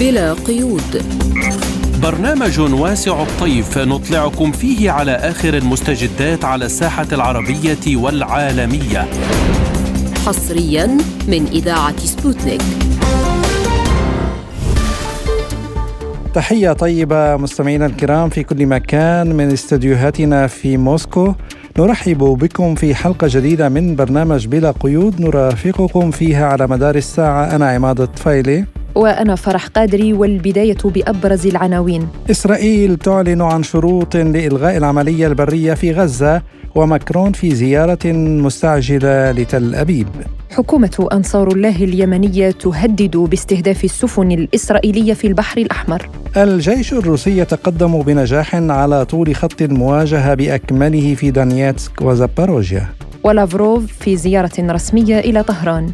بلا قيود. برنامج واسع الطيف نطلعكم فيه على آخر المستجدات على الساحة العربية والعالمية. حصريا من إذاعة سبوتنيك. تحية طيبة مستمعينا الكرام في كل مكان من استديوهاتنا في موسكو. نرحب بكم في حلقة جديدة من برنامج بلا قيود. نرافقكم فيها على مدار الساعة. أنا عماد الطفيلي. وأنا فرح قادري والبداية بأبرز العناوين. إسرائيل تعلن عن شروط لإلغاء العملية البرية في غزة وماكرون في زيارة مستعجلة لتل أبيب. حكومة أنصار الله اليمنية تهدد باستهداف السفن الإسرائيلية في البحر الأحمر. الجيش الروسي يتقدم بنجاح على طول خط المواجهة بأكمله في دانياتسك وزاباروجيا. ولافروف في زيارة رسمية إلى طهران.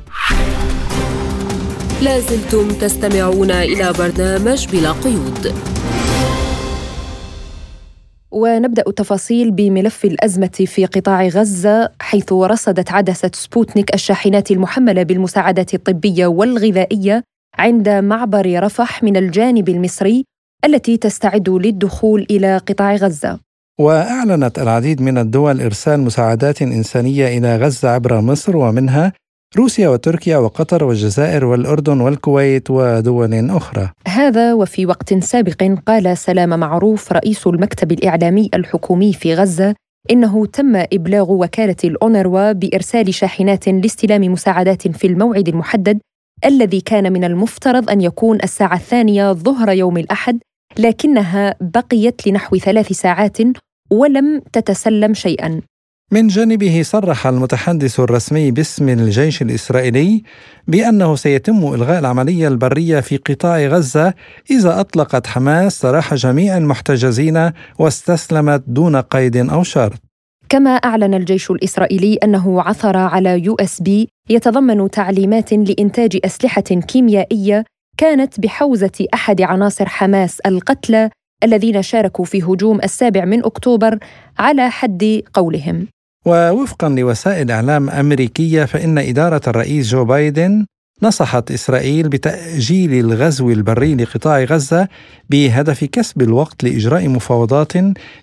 لازلتم تستمعون إلى برنامج بلا قيود ونبدأ التفاصيل بملف الأزمة في قطاع غزة حيث رصدت عدسة سبوتنيك الشاحنات المحملة بالمساعدات الطبية والغذائية عند معبر رفح من الجانب المصري التي تستعد للدخول إلى قطاع غزة. وأعلنت العديد من الدول إرسال مساعدات إنسانية إلى غزة عبر مصر ومنها روسيا وتركيا وقطر والجزائر والأردن والكويت ودول أخرى. هذا وفي وقت سابق قال سلام معروف رئيس المكتب الإعلامي الحكومي في غزة إنه تم إبلاغ وكالة الأونروا بإرسال شاحنات لاستلام مساعدات في الموعد المحدد الذي كان من المفترض أن يكون الساعة الثانية ظهر يوم الأحد لكنها بقيت لنحو ثلاث ساعات ولم تتسلم شيئا. من جانبه صرح المتحدث الرسمي باسم الجيش الإسرائيلي بأنه سيتم إلغاء العملية البرية في قطاع غزة إذا أطلقت حماس سراح جميع المحتجزين واستسلمت دون قيد أو شرط. كما أعلن الجيش الإسرائيلي أنه عثر على USB يتضمن تعليمات لإنتاج أسلحة كيميائية كانت بحوزة أحد عناصر حماس القتلى الذين شاركوا في هجوم السابع من أكتوبر على حد قولهم. ووفقا لوسائل إعلام أمريكية فإن إدارة الرئيس جو بايدن نصحت إسرائيل بتأجيل الغزو البري لقطاع غزة بهدف كسب الوقت لإجراء مفاوضات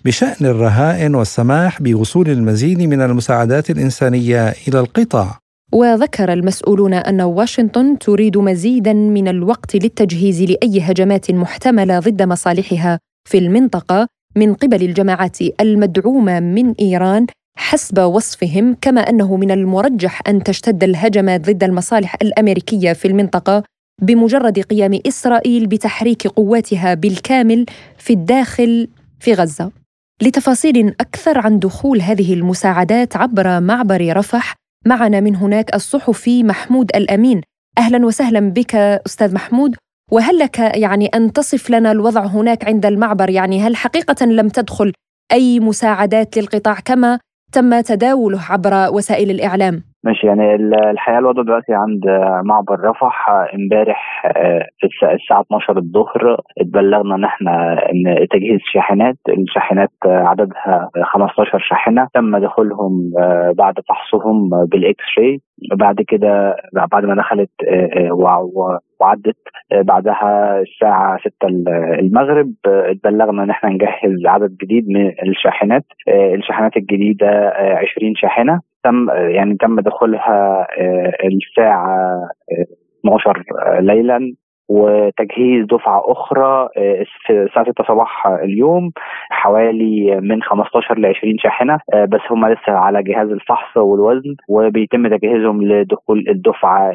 بشأن الرهائن والسماح بوصول المزيد من المساعدات الإنسانية إلى القطاع. وذكر المسؤولون أن واشنطن تريد مزيدا من الوقت للتجهيز لأي هجمات محتملة ضد مصالحها في المنطقة من قبل الجماعات المدعومة من إيران حسب وصفهم كما أنه من المرجح أن تشتد الهجمات ضد المصالح الأمريكية في المنطقة بمجرد قيام إسرائيل بتحريك قواتها بالكامل في الداخل في غزة. لتفاصيل أكثر عن دخول هذه المساعدات عبر معبر رفح معنا من هناك الصحفي محمود الأمين. أهلا وسهلا بك أستاذ محمود وهل لك يعني أن تصف لنا الوضع هناك عند المعبر يعني هل حقيقة لم تدخل أي مساعدات للقطاع كما تم تداوله عبر وسائل الإعلام. ماشي يعني الحقيقة الوضع دلوقتي عند معبر رفح. امبارح آه، الساعة 12 الظهر اتبلغنا إن إحنا إن تجهيز شاحنات. الشاحنات عددها 15 شاحنة. تم دخولهم آه، بعد فحصهم بالاكس راي بعد كده بعد ما دخلت آه، وعدت بعدها الساعة 6 المغرب اتبلغنا إن إحنا نجهز عدد جديد من الشاحنات. الشاحنات الجديدة 20 شاحنة. تم يعني تم دخولها آه، الساعة 12 آه، ليلا وتجهيز دفعة أخرى آه، في الساعة 6 صباح اليوم حوالي من 15 ل 20 شاحنة بس هم لسه على جهاز الفحص والوزن وبيتم تجهيزهم لدخول الدفعة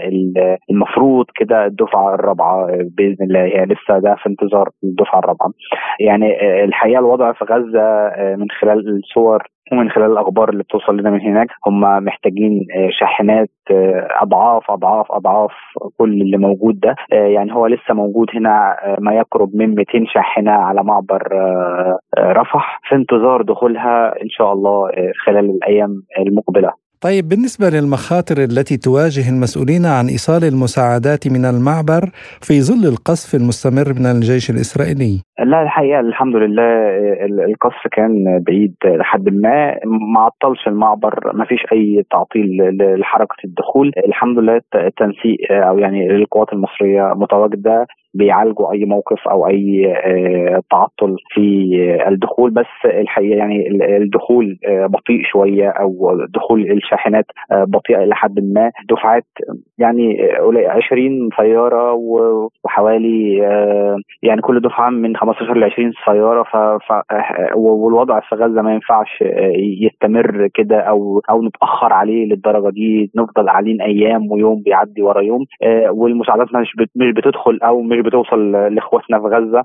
المفروض كده الدفعة الرابعة بإذن الله. يعني لسه ده في انتظار الدفعة الرابعة. يعني الحقيقة الوضع في غزة من خلال الصور ومن خلال الأخبار اللي بتوصل لنا من هناك هم محتاجين آه، شاحنات آه، أضعاف أضعاف أضعاف كل اللي موجود ده. آه، يعني هو لسه موجود هنا ما يقرب من 200 شاحنة على معبر رفح. في انتظار دخولها إن شاء الله خلال الأيام المقبلة. طيب بالنسبة للمخاطر التي تواجه المسؤولين عن إيصال المساعدات من المعبر في ظل القصف المستمر من الجيش الإسرائيلي لا الحقيقة الحمد لله القصف كان بعيد لحد ما ما عطلش المعبر ما فيش أي تعطيل لحركة الدخول. الحمد لله التنسيق أو يعني القوات المصرية متواجدة بيعالجوا أي موقف أو أي تعطل في الدخول. بس الحقيقة يعني الدخول بطيء شوية أو دخول الشاحنات بطيئة إلى حد ما. دفعات يعني 20 سيارة وحوالي يعني كل دفعة من 15 ل 20 سيارة ف... والوضع في غزة ما ينفعش يستمر كده أو أو نتأخر عليه للدرجة دي نفضل قاعدين أيام ويوم بيعدي ورا يوم والمساعدات مش مش بتدخل أو مش بتوصل لإخواتنا في غزة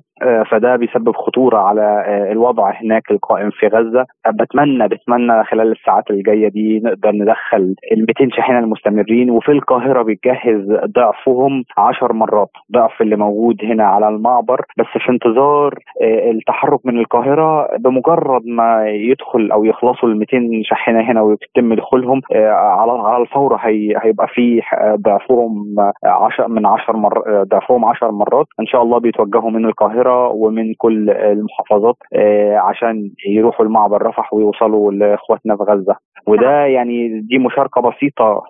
فده بيسبب خطورة على الوضع هناك القائم في غزة. بتمنى بتمنى خلال الساعات الجاية دي نقدر ندخل ال 200 شاحنة المستمرين وفي القاهرة بيتجهز ضعفهم 10 مرات ضعف اللي موجود هنا على المعبر بس في انتظار التحرك من القاهرة بمجرد ما يدخل أو يخلصوا ال 200 شاحنة هنا ويتم دخولهم على على الفور هيبقى في ضعفهم 10 من 10 مر ضعفهم 10 مرات. إن شاء الله بيتوجهوا من القاهرة ومن كل المحافظات عشان يروحوا المعبر رفح ويوصلوا لإخواتنا في غزة. وده يعني دي مشاركة بسيطة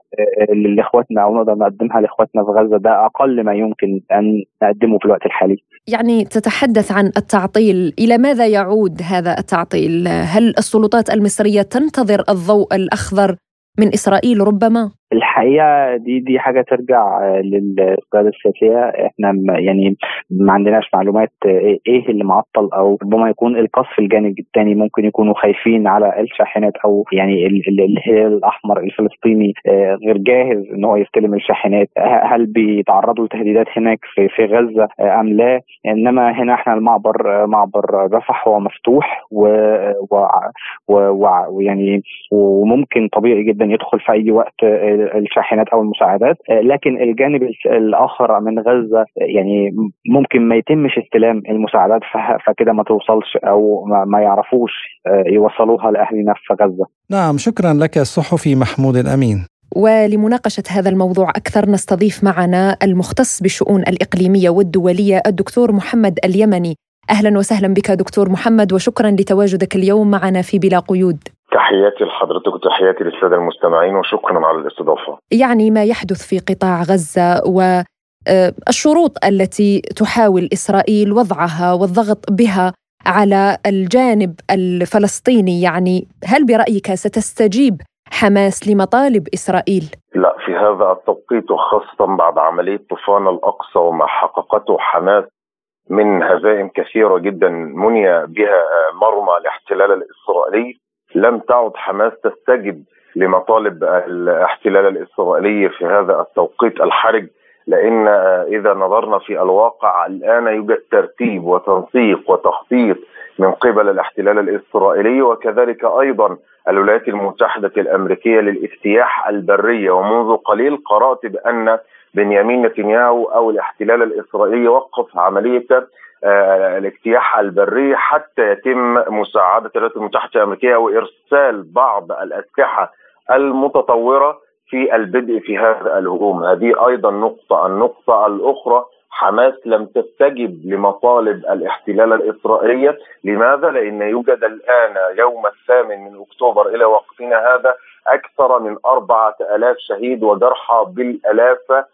لإخواتنا أو نقدر نقدمها لإخواتنا في غزة. ده أقل ما يمكن أن نقدمه في الوقت الحالي. يعني تتحدث عن التعطيل، إلى ماذا يعود هذا التعطيل؟ هل السلطات المصرية تنتظر الضوء الأخضر من إسرائيل ربما؟ الحقيقة دي دي حاجة ترجع للقيادة السياسية. إحنا يعني ما عندناش معلومات إيه اللي معطل أو ربما يكون القصف الجانب الثاني ممكن يكونوا خايفين على الشاحنات أو يعني الهلال الأحمر الفلسطيني غير جاهز إن هو يستلم الشاحنات. هل بيتعرضوا لتهديدات هناك في غزة أم لا؟ إنما هنا إحنا المعبر معبر رفح هو مفتوح ويعني وممكن طبيعي جدا يدخل في أي وقت الشاحنات أو المساعدات لكن الجانب الآخر من غزة يعني ممكن ما يتمش استلام المساعدات فكده ما توصلش أو ما يعرفوش يوصلوها لأهلنا في غزة. نعم شكرا لك الصحفي محمود الأمين. ولمناقشة هذا الموضوع أكثر نستضيف معنا المختص بالشؤون الإقليمية والدولية الدكتور محمد اليمني أهلا وسهلا بك دكتور محمد وشكرا لتواجدك اليوم معنا في بلا قيود تحياتي لحضرتك وتحياتي للسادة المستمعين وشكرا على الاستضافة. يعني ما يحدث في قطاع غزة والشروط التي تحاول إسرائيل وضعها والضغط بها على الجانب الفلسطيني يعني هل برأيك ستستجيب حماس لمطالب إسرائيل؟ لا في هذا التوقيت وخاصة بعد عملية طوفان الأقصى وما حققته حماس من هزائم كثيرة جدا مني بها مرمى الاحتلال الإسرائيلي لم تعد حماس تستجب لمطالب الاحتلال الإسرائيلي في هذا التوقيت الحرج لأن إذا نظرنا في الواقع الآن يوجد ترتيب وتنسيق وتخطيط من قبل الاحتلال الإسرائيلي وكذلك أيضا الولايات المتحدة الأمريكية للاجتياح البرية. ومنذ قليل قرأت بأن بنيامين نتنياهو أو الاحتلال الإسرائيلي وقف عملية الاجتياح البري حتى يتم مساعدة الولايات المتحدة الأمريكية وإرسال بعض الأسلحة المتطورة في البدء في هذا الهجوم، هذه أيضا نقطة، النقطة الأخرى حماس لم تستجب لمطالب الاحتلال الإسرائيلي، لماذا؟ لأن يوجد الآن يوم الثامن من أكتوبر إلى وقتنا هذا أكثر من أربعة ألاف شهيد وجرحى بالآلاف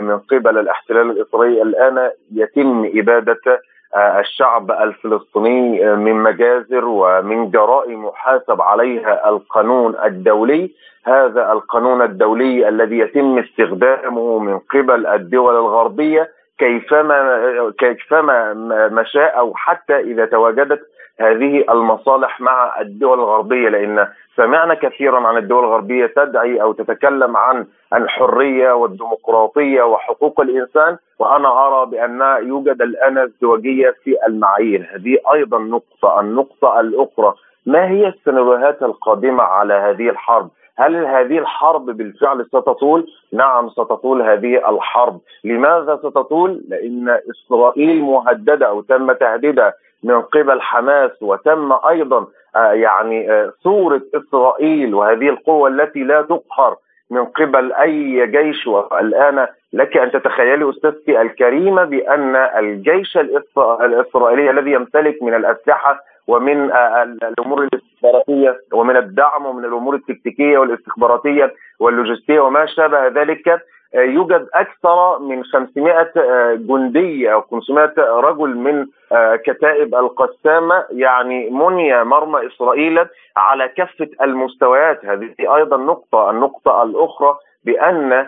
من قبل الاحتلال الإسرائيلي. الآن يتم إبادة الشعب الفلسطيني من مجازر ومن جرائم يحاسب عليها القانون الدولي. هذا القانون الدولي الذي يتم استخدامه من قبل الدول الغربية كيفما كيفما مشاء أو حتى إذا تواجدت هذه المصالح مع الدول الغربية لأن سمعنا كثيرا عن الدول الغربية تدعي أو تتكلم عن الحرية والديمقراطية وحقوق الإنسان وأنا أرى بأن يوجد الآن ازدواجية في المعايير هذه أيضا نقطة النقطة الأخرى ما هي السيناريوهات القادمة على هذه الحرب هل هذه الحرب بالفعل ستطول؟ نعم ستطول هذه الحرب، لماذا ستطول؟ لأن إسرائيل مهددة أو تم تهديدها من قبل حماس وتم أيضا يعني صورة إسرائيل وهذه القوة التي لا تقهر من قبل أي جيش. والآن لك أن تتخيلي أستاذتي الكريمة بأن الجيش الإسرائيلي الذي يمتلك من الأسلحة ومن الأمور الاستخباراتية ومن الدعم ومن الأمور التكتيكية والاستخباراتية واللوجستية وما شابه ذلك يوجد أكثر من 500 جندي أو 500 رجل من كتائب القسامة يعني مني مرمى إسرائيل على كافة المستويات. هذه أيضا نقطة النقطة الأخرى بأن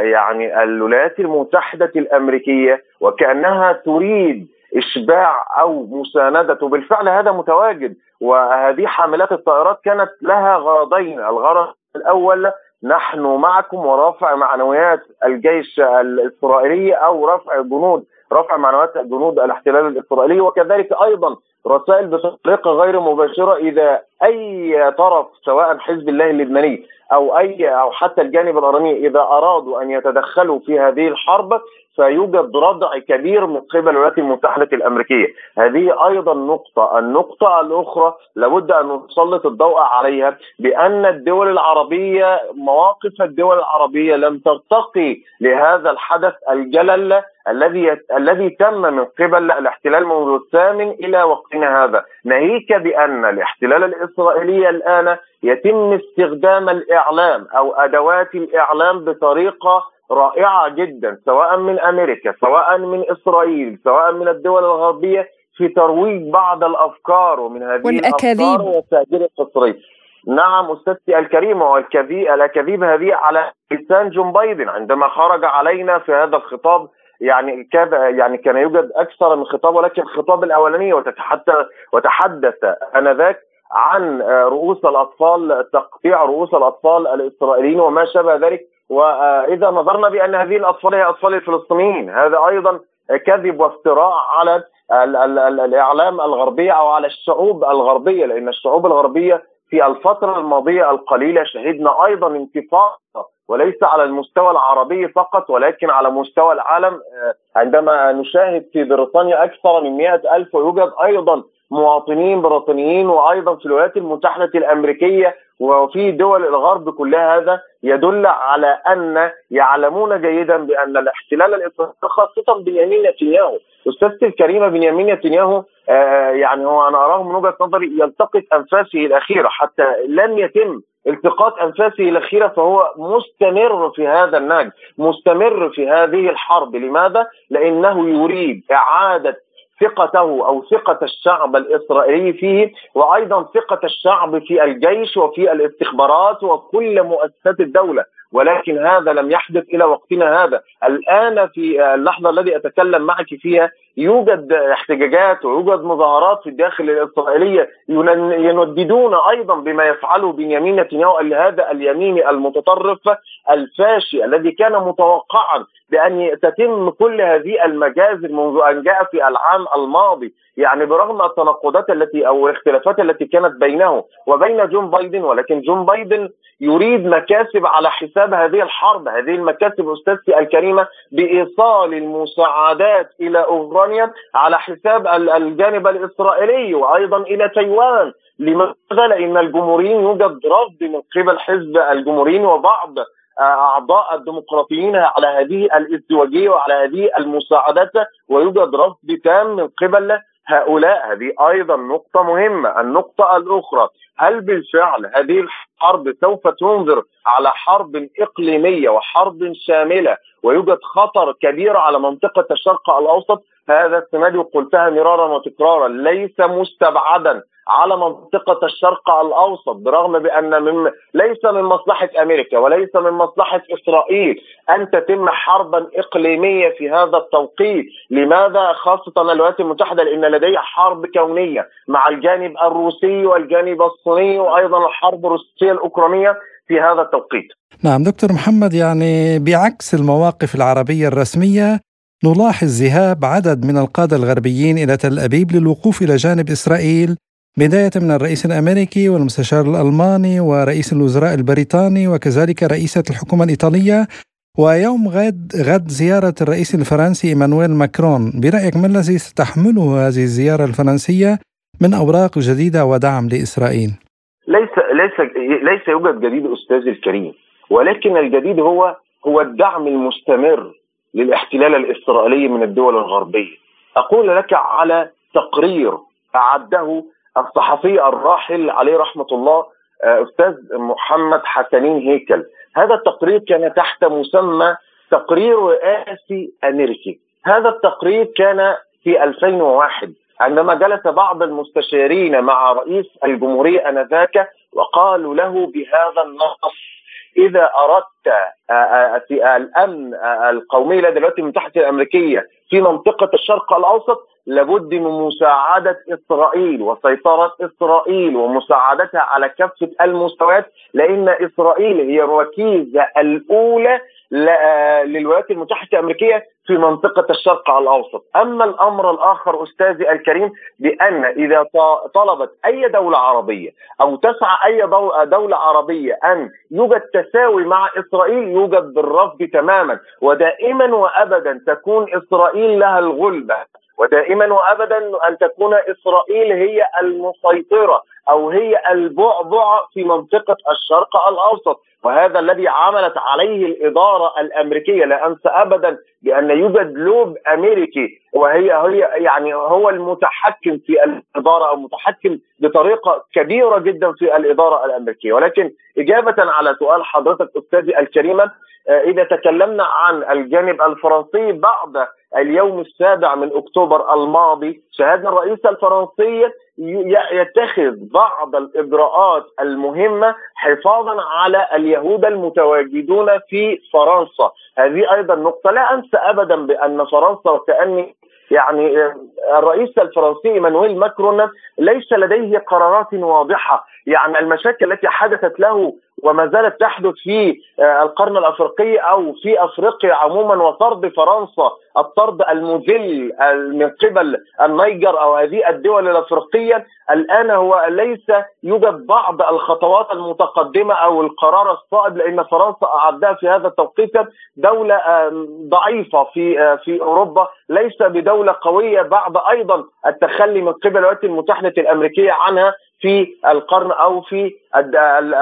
يعني الولايات المتحدة الأمريكية وكأنها تريد إشباع أو مساندته بالفعل هذا متواجد وهذه حاملات الطائرات كانت لها غرضين. الغرض الأول نحن معكم ورفع معنويات الجيش الإسرائيلي أو رفع جنود رفع معنويات جنود الاحتلال الإسرائيلي وكذلك أيضا رسائل بطريقة غير مباشرة إذا أي طرف سواء حزب الله اللبناني أو أي أو حتى الجانب الايراني إذا أرادوا أن يتدخلوا في هذه الحرب فيوجد ردع كبير من قبل الولايات المتحدة الأمريكية، هذه أيضا نقطة، النقطة الأخرى لابد أن نسلط الضوء عليها بأن الدول العربية مواقف الدول العربية لم ترتقي لهذا الحدث الجلل الذي الذي تم من قبل الاحتلال منذ الثامن إلى وقتنا هذا، ناهيك بأن الاحتلال الإسرائيلي الآن يتم استخدام الإعلام أو أدوات الإعلام بطريقة رائعة جدا سواء من أمريكا سواء من إسرائيل سواء من الدول الغربية في ترويج بعض الأفكار ومن هذه والأكاذيب. الأفكار والتاجير القصري نعم أستاذتي الكريمة والكذيب الأكاذيب هذه على لسان جون بايدن عندما خرج علينا في هذا الخطاب يعني كاد يعني كان يوجد أكثر من خطاب ولكن الخطاب الأولاني وتتحدث وتحدث آنذاك عن رؤوس الأطفال تقطيع رؤوس الأطفال الإسرائيليين وما شابه ذلك. وإذا نظرنا بأن هذه الأطفال هي أطفال الفلسطينيين هذا أيضا كذب وافتراء على ال ال ال الإعلام الغربيه أو على الشعوب الغربية لأن الشعوب الغربية في الفترة الماضية القليلة شهدنا أيضا انتفاضة وليس على المستوى العربي فقط ولكن على مستوى العالم. عندما نشاهد في بريطانيا أكثر من مئة ألف ويوجد أيضا مواطنين بريطانيين وأيضا في الولايات المتحدة الأمريكية وفي دول الغرب كلها هذا يدل على أن يعلمون جيدا بأن الاحتلال الإسرائيلي خاصة بنيامين نتنياهو أستاذتي الكريمة بنيامين نتنياهو آه يعني هو أنا أراه من وجهة نظري يلتقط أنفاسه الأخيرة حتى لم يتم التقاط أنفاسه الأخيرة فهو مستمر في هذا النهج، مستمر في هذه الحرب، لماذا؟ لأنه يريد إعادة ثقته أو ثقة الشعب الإسرائيلي فيه وأيضا ثقة الشعب في الجيش وفي الاستخبارات وكل مؤسسات الدولة. ولكن هذا لم يحدث إلى وقتنا هذا. الآن في اللحظة التي أتكلم معك فيها يوجد احتجاجات ويوجد مظاهرات في الداخل الإسرائيلية ينددون أيضا بما يفعله بنيامين نتنياهو هذا اليميني المتطرف الفاشي الذي كان متوقعا بأن تتم كل هذه المجازر منذ أن جاء في العام الماضي. يعني برغم التناقضات التي أو الاختلافات التي كانت بينه وبين جون بايدن ولكن جون بايدن يريد مكاسب على حساب هذه الحرب هذه المكاسب أستاذتي الكريمة بإيصال المساعدات إلى اوكرانيا على حساب الجانب الإسرائيلي وأيضا إلى تايوان لماذا؟ لأن الجمهوريين يوجد رفض من قبل حزب الجمهوريين وبعض أعضاء الديمقراطيين على هذه الإزدواجية وعلى هذه المساعدات ويوجد رفض تام من قبل هؤلاء هذه أيضا نقطة مهمة، النقطة الأخرى هل بالفعل هذه الحرب سوف تنظر على حرب إقليمية وحرب شاملة ويوجد خطر كبير على منطقة الشرق الأوسط؟ هذا السيناريو قلتها مرارا وتكرارا ليس مستبعدا على منطقة الشرق الأوسط برغم بأن من ليس من مصلحة أمريكا وليس من مصلحة إسرائيل أن تتم حربا إقليمية في هذا التوقيت. لماذا خاصة الولايات المتحدة؟ لأن لديها حرب كونية مع الجانب الروسي والجانب الصيني وأيضا الحرب الروسية الأوكرانية في هذا التوقيت. نعم دكتور محمد يعني بعكس المواقف العربية الرسمية نلاحظ ذهاب عدد من القادة الغربيين إلى تل أبيب للوقوف إلى جانب إسرائيل بداية من الرئيس الأمريكي والمستشار الألماني ورئيس الوزراء البريطاني وكذلك رئيسة الحكومة الإيطالية ويوم غد غد زيارة الرئيس الفرنسي إيمانويل ماكرون. برأيك ما الذي ستحمله هذه الزيارة الفرنسية من أوراق جديدة ودعم لإسرائيل؟ ليس ليس ليس يوجد جديد أستاذي الكريم ولكن الجديد هو هو الدعم المستمر للاحتلال الإسرائيلي من الدول الغربية. أقول لك على تقرير أعده الصحفي الراحل عليه رحمة الله أستاذ محمد حسنين هيكل. هذا التقرير كان تحت مسمى تقرير رئاسي أمريكي. هذا التقرير كان في 2001 عندما جلس بعض المستشارين مع رئيس الجمهورية آنذاك وقالوا له بهذا النص إذا أردت في الأمن القومي لدى الولايات المتحده الأمريكية في منطقة الشرق الأوسط لابد من مساعدة إسرائيل وسيطرة إسرائيل ومساعدتها على كافة المستويات لأن إسرائيل هي الركيزة الأولى للولايات المتحدة الأمريكية في منطقة الشرق الأوسط، أما الأمر الآخر أستاذي الكريم بأن إذا طلبت أي دولة عربية أو تسعى أي دولة عربية أن يوجد تساوي مع إسرائيل يوجد بالرفض تماما. ودائما وابدا تكون إسرائيل لها الغلبة. ودائما وابدا أن تكون إسرائيل هي المسيطرة أو هي البعبع في منطقة الشرق الأوسط. وهذا الذي عملت عليه الإدارة الأمريكية لا انسى ابدا بأن يوجد لوب أمريكي وهي هي يعني هو المتحكم في الإدارة أو متحكم بطريقة كبيرة جدا في الإدارة الأمريكية. ولكن إجابة على سؤال حضرتك أستاذي الكريمه آه، إذا تكلمنا عن الجانب الفرنسي بعد اليوم السابع من أكتوبر الماضي شاهدنا الرئيس الفرنسي يتخذ بعض الإجراءات المهمة حفاظا على اليهود المتواجدون في فرنسا. هذه أيضا نقطة لا انسى ابدا بأن فرنسا وكاني يعني آه، الرئيس الفرنسي إيمانويل ماكرون ليس لديه قرارات واضحة. يعني المشاكل التي حدثت له وما زالت تحدث في آه، القرن الأفريقي أو في أفريقيا عموما وطرد فرنسا الطرد المذل من قبل النيجر أو هذه الدول الأفريقية. الآن هو ليس يوجد بعض الخطوات المتقدمة أو القرار الصائب لأن فرنسا أعدها في هذا التوقيت دولة ضعيفة في آه، في أوروبا ليس بدولة قوية. بعد أيضا التخلي من قبل الولايات المتحدة الأمريكية عنها في القرن أو في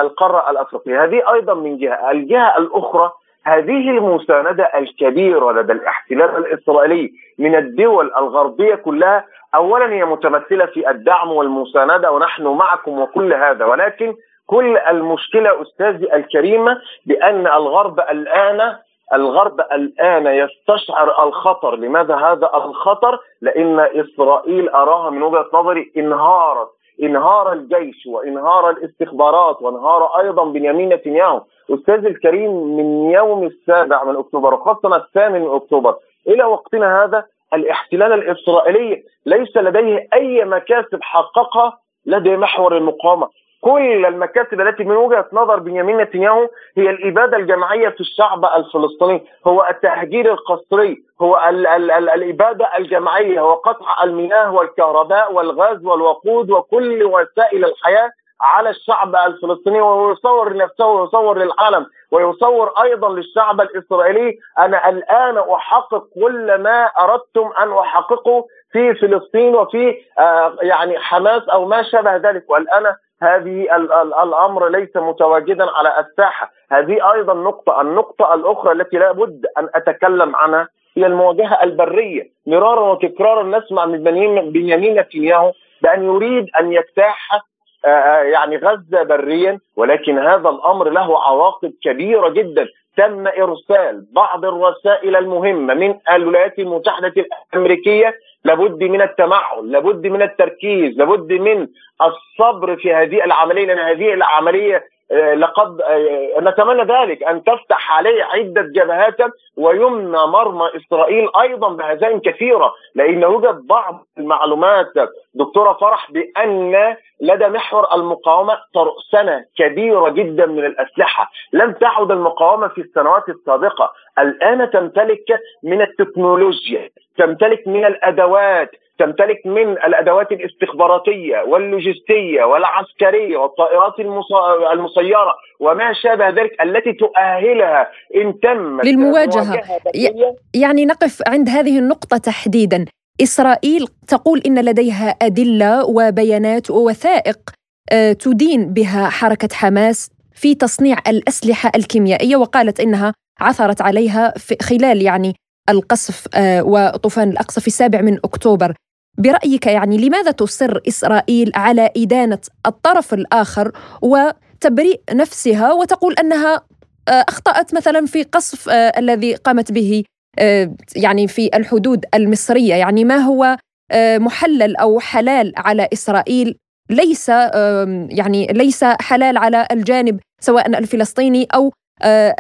القارة الأفريقية، هذه أيضا من جهة، الجهة الأخرى هذه المساندة الكبيرة لدى الاحتلال الإسرائيلي من الدول الغربية كلها. اولا هي متمثلة في الدعم والمساندة ونحن معكم وكل هذا. ولكن كل المشكلة أستاذي الكريمة بأن الغرب الآن الغرب الآن يستشعر الخطر، لماذا هذا الخطر؟ لأن إسرائيل أراها من وجهة نظري إنهارت إنهار الجيش وإنهار الاستخبارات وإنهار أيضا بنيامين نتنياهو. أستاذ الكريم من يوم السابع من أكتوبر وخاصة الثامن من أكتوبر إلى وقتنا هذا الاحتلال الإسرائيلي ليس لديه أي مكاسب حققها لدى محور المقاومة. كل المكاسب التي من وجهة نظر بنيامين نتنياهو هي الإبادة الجماعية في الشعب الفلسطيني، هو التهجير القسري، هو ال ال ال الإبادة الجماعية، هو قطع المياه والكهرباء والغاز والوقود وكل وسائل الحياة على الشعب الفلسطيني ويصور لنفسه ويصور للعالم ويصور أيضا للشعب الإسرائيلي. أنا الآن أحقق كل ما أردتم أن أحققه في فلسطين وفي آه يعني حماس أو ما شابه ذلك. والآن هذه الأمر ليس متواجدا على الساحة، هذه أيضا نقطة، النقطة الأخرى التي لا بد أن أتكلم عنها هي المواجهة البرية، مرارا وتكرارا نسمع من بنيامين نتنياهو بأن يريد أن يجتاح آه، آه، يعني غزة بريا ولكن هذا الأمر له عواقب كبيرة جدا. تم إرسال بعض الرسائل المهمة من الولايات المتحدة الأمريكية لابد من التمعن لابد من التركيز لابد من الصبر في هذه العملية لأن هذه العملية آه، لقد آه، نتمنى ذلك أن تفتح عليه عدة جبهات ويمنى مرمى إسرائيل أيضا بهزائم كثيرة لأن يوجد بعض المعلومات دكتورة فرح بأن لدى محور المقاومة ترسنه كبيرة جدا من الأسلحة، لم تعد المقاومة في السنوات السابقة، الآن تمتلك من التكنولوجيا، تمتلك من الأدوات، تمتلك من الأدوات الاستخباراتية واللوجستية والعسكرية والطائرات المسيرة وما شابه ذلك التي تؤهلها إن تم للمواجهة. يعني نقف عند هذه النقطة تحديدا. إسرائيل تقول إن لديها أدلة وبيانات ووثائق آه، تدين بها حركة حماس في تصنيع الأسلحة الكيميائية وقالت إنها عثرت عليها في خلال يعني القصف آه، وطوفان الأقصى في السابع من أكتوبر. برأيك يعني لماذا تصر إسرائيل على إدانة الطرف الآخر وتبريء نفسها وتقول أنها أخطأت مثلا في قصف الذي قامت به يعني في الحدود المصرية؟ يعني ما هو محلل أو حلال على إسرائيل؟ ليس يعني ليس حلال على الجانب سواء الفلسطيني أو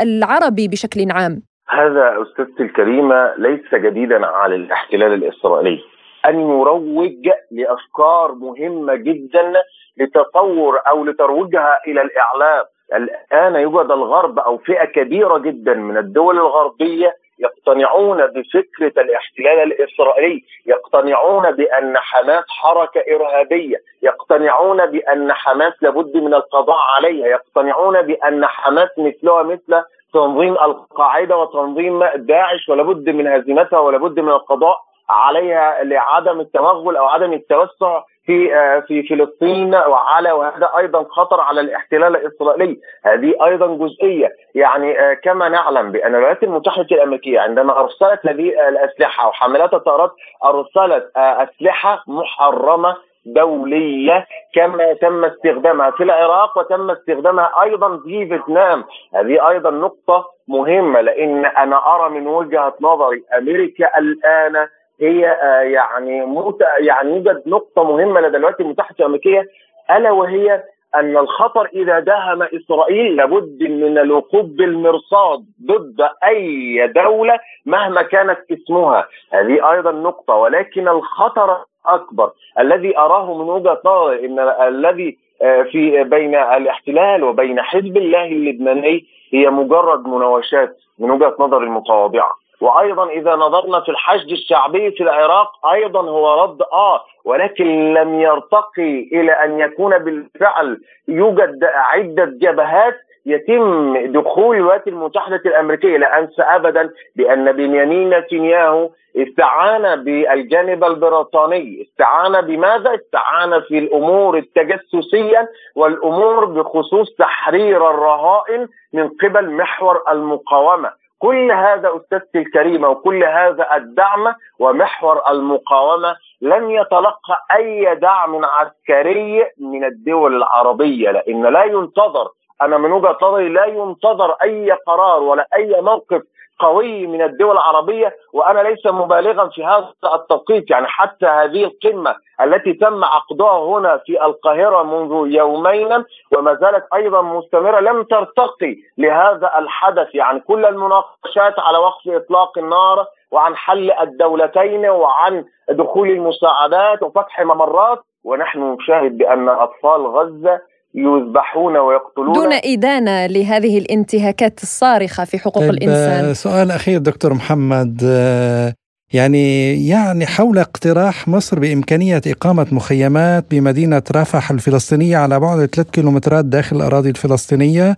العربي بشكل عام. هذا أستاذتي الكريمة ليس جديدا على الاحتلال الإسرائيلي. أن يروج لأفكار مهمة جدا لتطور أو لترويجها إلى الإعلام. الآن يوجد الغرب أو فئة كبيرة جدا من الدول الغربية يقتنعون بفكرة الاحتلال الإسرائيلي، يقتنعون بأن حماس حركة إرهابية، يقتنعون بأن حماس لابد من القضاء عليها، يقتنعون بأن حماس مثلها مثل تنظيم القاعدة وتنظيم داعش ولابد من هزيمتها ولابد من القضاء عليها لعدم التوغل أو عدم التوسع في آه، في فلسطين وعلى وهذا أيضا خطر على الاحتلال الإسرائيلي، هذه أيضا جزئية، يعني آه، كما نعلم بأن الولايات المتحدة الأمريكية عندما أرسلت هذه الأسلحة وحاملات الطائرات أرسلت آه، أسلحة محرمة دولية كما تم استخدامها في العراق وتم استخدامها أيضا في فيتنام. هذه أيضا نقطة مهمة لأن أنا أرى من وجهة نظري أمريكا الآن هي آه، يعني يعني يوجد نقطة مهمة لدى الولايات المتحده الامريكيه ألا وهي أن الخطر إذا دهم إسرائيل لابد من الوقوف بالمرصاد ضد أي دولة مهما كانت اسمها. هذه أيضا نقطة ولكن الخطر الاكبر الذي أراه من وجهة نظري إن الذي آه، في بين الاحتلال وبين حزب الله اللبناني هي مجرد مناوشات من وجهة نظر المتواضعة. وأيضا إذا نظرنا في الحشد الشعبي في العراق أيضا هو رد آه ولكن لم يرتقي إلى أن يكون بالفعل يوجد عدة جبهات يتم دخول الولايات المتحدة الأمريكية. لا أنسى أبدا بأن بنيامين نتنياهو استعان بالجانب البريطاني. استعان بماذا؟ استعان في الأمور التجسسية والأمور بخصوص تحرير الرهائن من قبل محور المقاومة. كل هذا أستاذتي الكريمة وكل هذا الدعم ومحور المقاومة لن يتلقى أي دعم عسكري من الدول العربية لأن لا ينتظر أنا من وجهة نظري لا ينتظر أي قرار ولا أي موقف قوي من الدول العربية وأنا ليس مبالغا في هذا التوقيت. يعني حتى هذه القمة التي تم عقدها هنا في القاهرة منذ يومين وما زالت أيضا مستمرة لم ترتقي لهذا الحدث. يعني كل المناقشات على وقف إطلاق النار وعن حل الدولتين وعن دخول المساعدات وفتح ممرات ونحن نشاهد بأن أطفال غزة يذبحون ويقتلون. دون إدانة لهذه الانتهاكات الصارخة في حقوق طيب الإنسان. سؤال أخير دكتور محمد آه، يعني يعني حول اقتراح مصر بإمكانية إقامة مخيمات بمدينة رفح الفلسطينية على بعد 3 كيلومترات داخل الأراضي الفلسطينية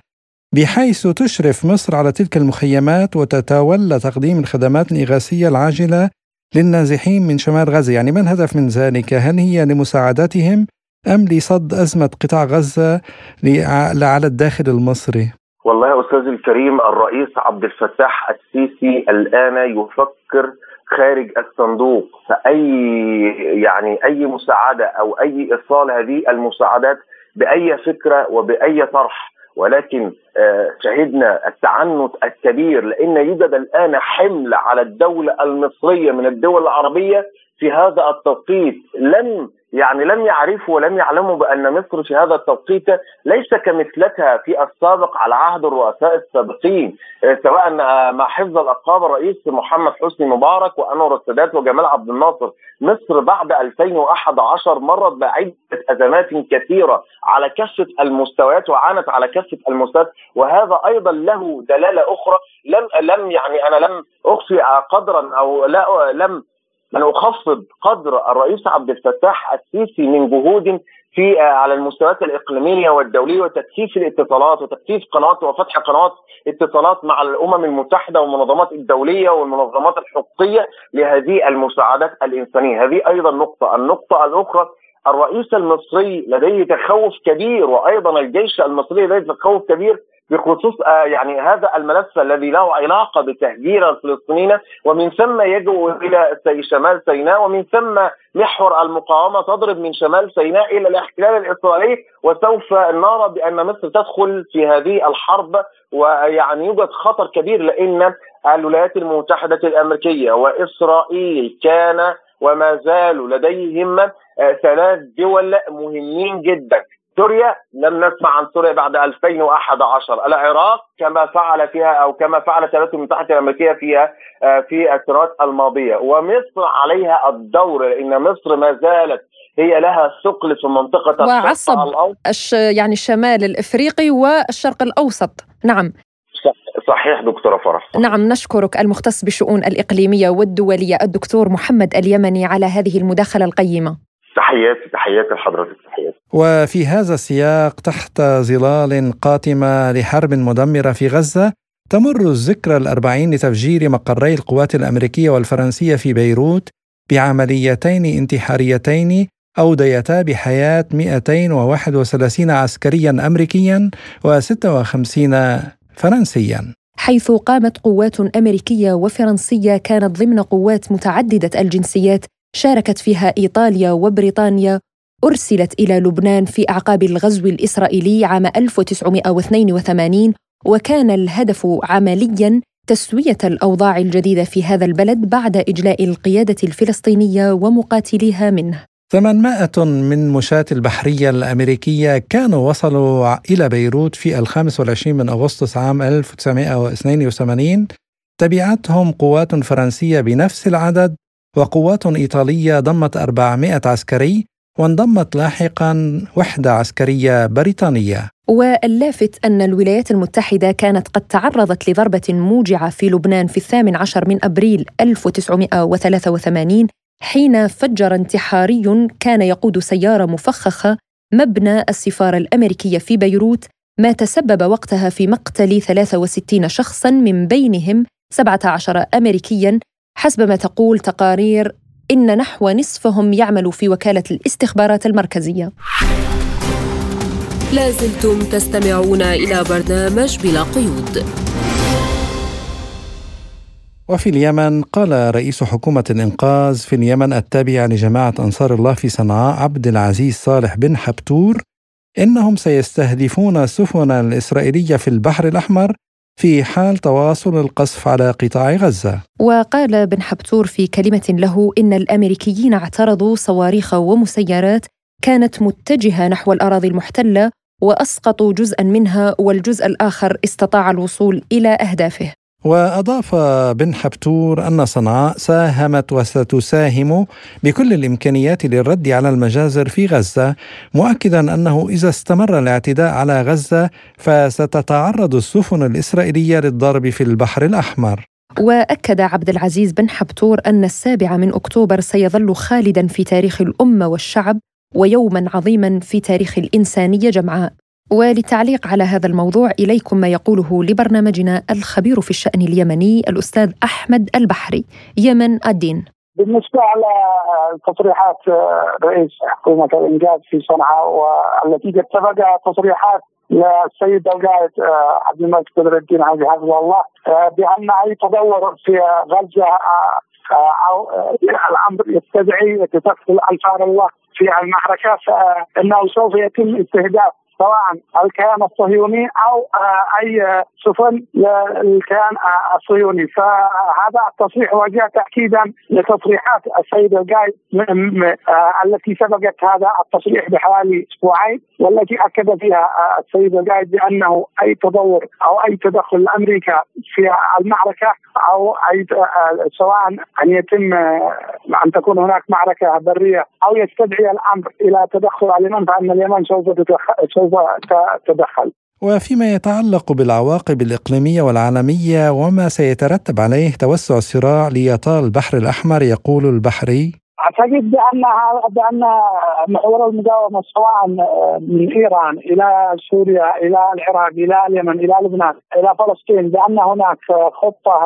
بحيث تشرف مصر على تلك المخيمات وتتولى تقديم الخدمات الإغاثية العاجلة للنازحين من شمال غزة. يعني ما الهدف من ذلك؟ هل هي لمساعدتهم أم لصد أزمة قطاع غزة على الداخل المصري؟ والله أستاذ الكريم الرئيس عبد الفتاح السيسي الآن يفكر خارج الصندوق. فأي يعني أي مساعدة أو أي إيصال هذه المساعدات بأي فكرة وبأي طرح. ولكن آه، شهدنا التعنت الكبير لأن يوجد الآن حمل على الدولة المصرية من الدول العربية في هذا التوقيت. لم يعني لم يعرفوا ولم يعلموا بأن مصر في هذا التوقيت ليس كمثلتها في السابق على عهد الرؤساء السابقين آه، سواء مع حفظ الالقاب الرئيس محمد حسني مبارك وأنور السادات وجمال عبد الناصر. مصر بعد 2011 مرت بعدة أزمات كثيرة على كافة المستويات وعانت على كافة المستويات وهذا أيضا له دلالة أخرى. لم لم يعني أنا لم أخفي قدرا أو لا لم أن أخفض قدر الرئيس عبد الفتاح السيسي من جهود في آه، على المستويات الإقليمية والدولية وتكثيف الاتصالات وتكثيف قنوات وفتح قنوات اتصالات مع الأمم المتحدة والمنظمات الدولية والمنظمات الحقوقية لهذه المساعدات الإنسانية. هذه أيضا نقطة. النقطة الأخرى الرئيس المصري لديه تخوف كبير وأيضا الجيش المصري لديه تخوف كبير بخصوص آه، يعني هذا الملف الذي له علاقة بتهجير الفلسطينيين ومن ثم يجوا إلى شمال سيناء ومن ثم محور المقاومة تضرب من شمال سيناء إلى الاحتلال الإسرائيلي وسوف نرى بأن مصر تدخل في هذه الحرب ويعني يوجد خطر كبير لأن الولايات المتحدة الأمريكية وإسرائيل كان وما زالوا لديهم آه، ثلاث دول مهمين جدا. سوريا لم نسمع عن سوريا بعد 2011 العراق كما فعل فيها أو كما فعلت الولايات المتحدة الأمريكية فيها آه، في السنوات الماضية. ومصر عليها الدور لأن مصر ما زالت هي لها ثقل في منطقة وعصب الش يعني الشمال الإفريقي والشرق الأوسط. نعم. صحيح دكتورة فرح. صحيح. نعم نشكرك المختص بالشؤون الإقليمية والدولية الدكتور محمد اليمني على هذه المداخلة القيمة. تحياتي تحياتي لحضرتك تحياتي. وفي هذا السياق تحت ظلال قاتمة لحرب مدمرة في غزة تمر الذكرى الأربعين لتفجير مقري القوات الأمريكية والفرنسية في بيروت بعمليتين انتحاريتين أوديتا بحياة 231 عسكريا أمريكيا و56 فرنسيا. حيث قامت قوات أمريكية وفرنسية كانت ضمن قوات متعددة الجنسيات شاركت فيها إيطاليا وبريطانيا أرسلت إلى لبنان في أعقاب الغزو الإسرائيلي عام 1982 وكان الهدف عملياً تسوية الأوضاع الجديدة في هذا البلد بعد إجلاء القيادة الفلسطينية ومقاتليها منه. 800 من مشاة البحرية الأمريكية كانوا وصلوا إلى بيروت في الخامس والعشرين من أغسطس عام 1982 تبعتهم قوات فرنسية بنفس العدد وقوات إيطالية ضمت 400 عسكري وانضمت لاحقا وحدة عسكرية بريطانية. واللافت أن الولايات المتحدة كانت قد تعرضت لضربة موجعة في لبنان في الثامن عشر من أبريل 1983 حين فجر انتحاري كان يقود سيارة مفخخة مبنى السفارة الأمريكية في بيروت ما تسبب وقتها في مقتل 63 شخصاً من بينهم 17 أمريكياً حسب ما تقول تقارير إن نحو نصفهم يعمل في وكالة الاستخبارات المركزية. لازلتم تستمعون إلى برنامج بلا قيود. وفي اليمن قال رئيس حكومة الإنقاذ في اليمن التابعة لجماعة أنصار الله في صنعاء عبد العزيز صالح بن حبتور إنهم سيستهدفون السفن الإسرائيلية في البحر الأحمر في حال تواصل القصف على قطاع غزة. وقال بن حبتور في كلمة له إن الأمريكيين اعترضوا صواريخ ومسيرات كانت متجهة نحو الأراضي المحتلة وأسقطوا جزءا منها والجزء الآخر استطاع الوصول إلى أهدافه. وأضاف بن حبتور أن صنعاء ساهمت وستساهم بكل الإمكانيات للرد على المجازر في غزة مؤكدا أنه إذا استمر الاعتداء على غزة فستتعرض السفن الإسرائيلية للضرب في البحر الأحمر. وأكد عبد العزيز بن حبتور أن السابع من أكتوبر سيظل خالدا في تاريخ الأمة والشعب ويوما عظيما في تاريخ الإنسانية جمعاء. وللتعليق على هذا الموضوع إليكم ما يقوله لبرنامجنا الخبير في الشأن اليمني الأستاذ أحمد البحري يمن الدين. بالنسبة على تصريحات رئيس حكومة الإنجاز في صنعاء والتي سبق تصريحات للسيد القائد عبد الملك بدر الدين علي حفظه الله بأن أي تطور في غزة أو الأمر يستدعي تدخل أنصار الله في المعركة فإنه سوف يتم استهداف سواء الكيان الصهيوني أو آه، أي سفن للكيان آه، الصهيوني. فهذا التصريح وجاء تأكيدا لتصريحات السيد القايد آه، التي سبقت هذا التصريح بحوالي أسبوعين والتي أكد فيها السيد القايد بأنه أي تطور أو أي تدخل لأمريكا في المعركة أو أي سواء أن يتم أن تكون هناك معركة برية أو يستدعي الأمر إلى تدخل اليمن فأن اليمن سوف تدخل وفيما يتعلق بالعواقب الإقليمية والعالمية وما سيترتب عليه توسع الصراع ليطال البحر الأحمر يقول البحري. أعتقد بأن بأن محور المقاومه سواء من إيران إلى سوريا إلى العراق إلى اليمن إلى لبنان إلى فلسطين بأن هناك خطة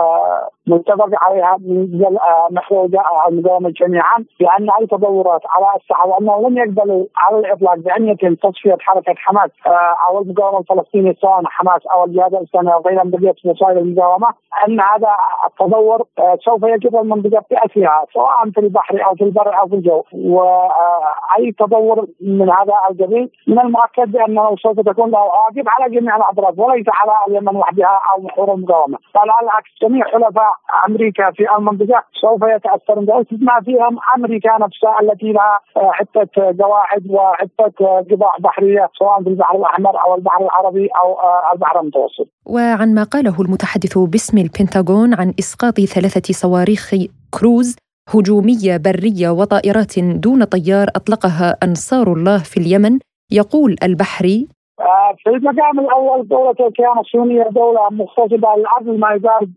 متفق عليها من محور المقاومه جميعا بأن أي تطورات على الساحة وأنه لم يقبلوا على الإطلاق بأن يتم تصفية حركة حماس أو المقاومة الفلسطينية سواء حماس أو الجهاد الاسلاميه أو غيرها من بقية وسائل المقاومة أن هذا التطور سوف يجب المنطقة باسرها سواء في البحر أو في البر أو في الجو. واي تطور من هذا القبيل من المؤكد بأنه سوف تكون له عواقب على جميع الأطراف وليس على اليمن وحدها أو محور المقاومة. بل على العكس جميع حلفاء أمريكا في المنطقة سوف يتأثرون بما فيهم أمريكا نفسها التي لها عده قواعد وعده قطاع بحرية سواء في البحر الأحمر أو البحر العربي أو البحر المتوسط. وعن ما قاله المتحدث باسم البنتاغون عن إسقاط ثلاثة صواريخ كروز هجومية برية وطائرات دون طيار أطلقها أنصار الله في اليمن يقول البحري في المقام الأول دولة الكيان الصهيونيه دولة مغتصبه للارض ما يقارب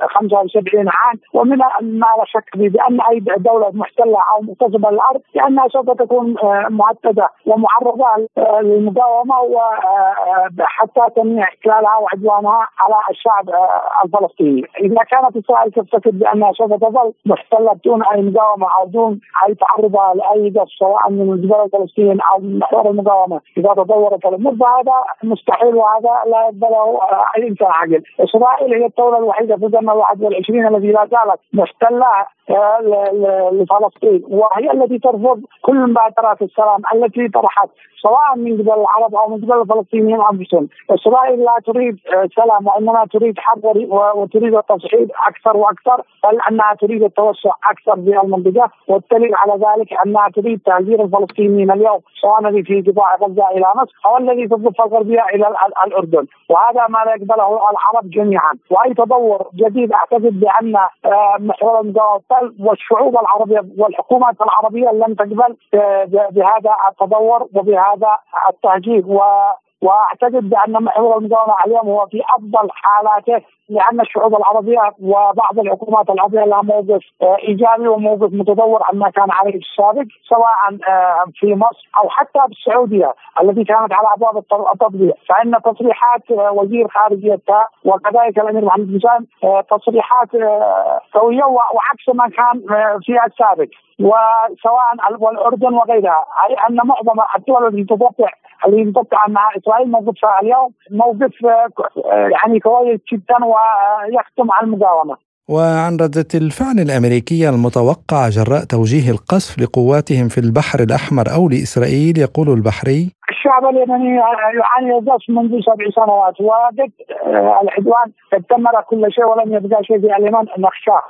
75 عام ومن ما لا شك فيه بأن أي دولة محتلة أو مغتصبه للارض لأنها سوف تكون معتدة ومعرضة للمقاومة وحتى تمنع احتلالها وعدوانها على الشعب الفلسطيني، إذا كانت اسرائيل تعتقد بأنها سوف تظل محتلة بدون أي مقاومة أو دون أي تعرضها لأي قصف سواء من الجبال الفلسطينيين أو من محور المقاومة إذا تطورت الأمور فهذا مستحيل وهذا لا يقبله أي إنسان عاقل، إسرائيل هي الدولة الوحيدة في القرن الواحد والعشرين التي لا زالت محتله لفلسطين. وهي التي ترفض كل مبادرات السلام التي طرحت سواء من قبل العرب أو من قبل الفلسطينيين أنفسهم، إسرائيل لا تريد سلام وإنما تريد حرب وتريد التصعيد أكثر وأكثر بل أنها تريد التوسع أكثر في المنطقة. والدليل على ذلك أنها تريد تهجير الفلسطينيين اليوم سواء الذي في قطاع غزة إلى مصر أو الذي في الضفه الغربية إلى الأردن، وهذا ما لا يقبله العرب جميعا، وأي تطور جديد أعتقد بأن محور المقاومه والشعوب العربية والحكومات العربية لن تقبل بهذا التطور وبهذا التهجير. واعتقد بأن محور المقاومه اليوم هو في أفضل حالاته لأن الشعوب العربية وبعض الحكومات العربية لها موقف إيجابي وموقف متطور عما كان عليه السابق سواء في مصر أو حتى بالسعودية التي كانت على أبواب التطبيع فإن تصريحات وزير خارجيتها وكذلك الأمير محمد بن تصريحات قوية وعكس ما كان في السابق. وسواء والاردن وغيرها أي أن معظم الدول التي تطبع اللي تطبع مع إسرائيل موقفها اليوم موقف يعني كويس جدا ويختم على المقاومه. وعن ردة الفعل الأمريكية المتوقعة جراء توجيه القصف لقواتهم في البحر الأحمر أو لإسرائيل يقول البحري الشعب اليمني يعاني القصف منذ سبع سنوات وقد العدوان قد دمر كل شيء ولم يبقى شيء في اليمن نخشاه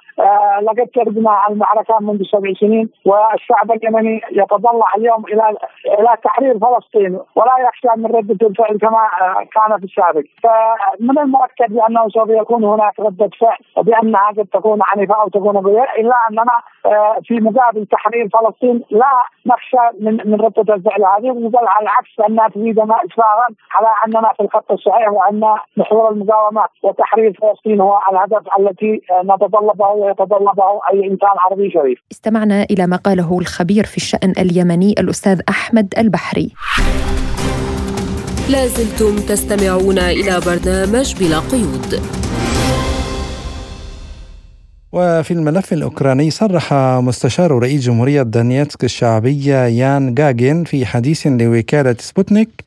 لقد كربنا المعركة منذ سبع سنين والشعب اليمني يتضلع اليوم إلى إلى تحرير فلسطين ولا يخشى من ردة الفعل كما كان في السابق. فمن المؤكد بأنه سوف يكون هناك ردة فعل وبأنها قد تكون عنيفة أو تكون قوية إلا أننا في مقابل تحرير فلسطين لا نخشى من من ردة الفعل هذه بل على العكس أنها تفيدنا إسفاغا على أننا في الخط الصحيح وأن محور المقاومة وتحرير فلسطين هو الهدف التي نتطلبه ويتطلبه أي إنسان عربي شريف. استمعنا إلى ما قاله الخبير في الشأن اليمني الأستاذ أحمد البحري. لازلتم تستمعون إلى برنامج بلا قيود. وفي الملف الأوكراني صرح مستشار رئيس جمهورية دانيتسك الشعبية يان جاجين في حديث لوكالة سبوتنيك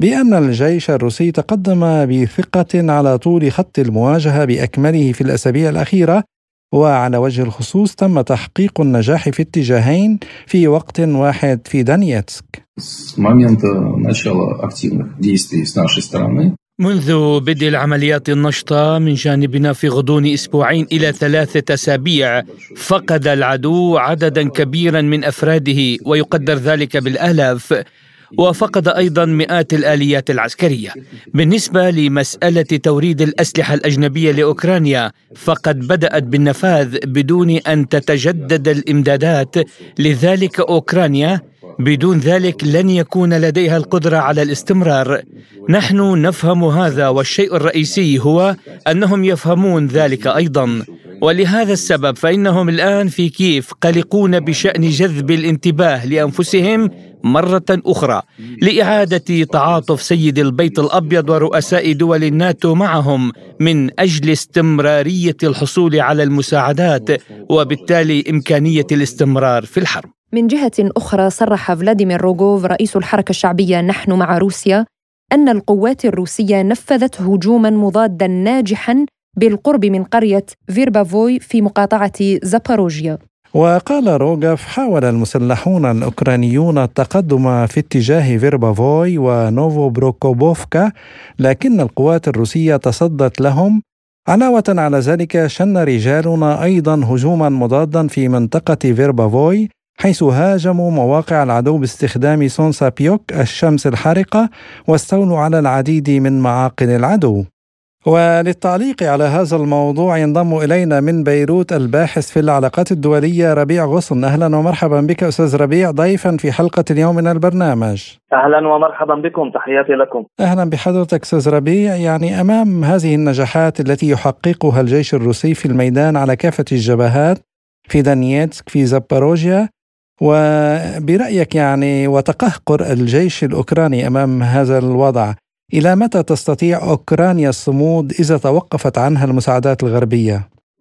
بأن الجيش الروسي تقدم بثقة على طول خط المواجهة بأكمله في الأسابيع الأخيرة وعلى وجه الخصوص تم تحقيق النجاح في اتجاهين في وقت واحد في دانيتسك. منذ بدء العمليات النشطة من جانبنا في غضون أسبوعين إلى ثلاثة أسابيع فقد العدو عددا كبيرا من أفراده ويقدر ذلك بالآلاف وفقد أيضا مئات الآليات العسكرية. بالنسبة لمسألة توريد الأسلحة الأجنبية لأوكرانيا فقد بدأت بالنفاذ بدون أن تتجدد الإمدادات، لذلك أوكرانيا بدون ذلك لن يكون لديها القدرة على الاستمرار. نحن نفهم هذا والشيء الرئيسي هو أنهم يفهمون ذلك أيضا. ولهذا السبب فإنهم الآن في كيف قلقون بشأن جذب الانتباه لأنفسهم مرة أخرى لإعادة تعاطف سيد البيت الأبيض ورؤساء دول الناتو معهم من أجل استمرارية الحصول على المساعدات وبالتالي إمكانية الاستمرار في الحرب. من جهة أخرى صرح فلاديمير روغوف رئيس الحركة الشعبية نحن مع روسيا أن القوات الروسية نفذت هجوما مضادا ناجحا بالقرب من قرية فيربافوي في مقاطعة زاباروجيا. وقال روغاف حاول المسلحون الأوكرانيون التقدم في اتجاه فيربافوي ونوفو بروكوبوفكا لكن القوات الروسية تصدت لهم. علاوة على ذلك شن رجالنا أيضا هجوما مضادا في منطقة فيربافوي حيث هاجموا مواقع العدو باستخدام سونسا بيوك الشمس الحارقة واستولوا على العديد من معاقل العدو. وللتعليق على هذا الموضوع ينضم إلينا من بيروت الباحث في العلاقات الدولية ربيع غصن. أهلا ومرحبا بك أستاذ ربيع ضيفا في حلقة اليوم من البرنامج. أهلا ومرحبا بكم. تحياتي لكم. أهلا بحضرتك أستاذ ربيع. يعني أمام هذه النجاحات التي يحققها الجيش الروسي في الميدان على كافة الجبهات في دانييتسك في زاباروجيا وبرأيك يعني وتقهقر الجيش الأوكراني أمام هذا الوضع إلى متى تستطيع أوكرانيا الصمود إذا توقفت عنها المساعدات الغربية؟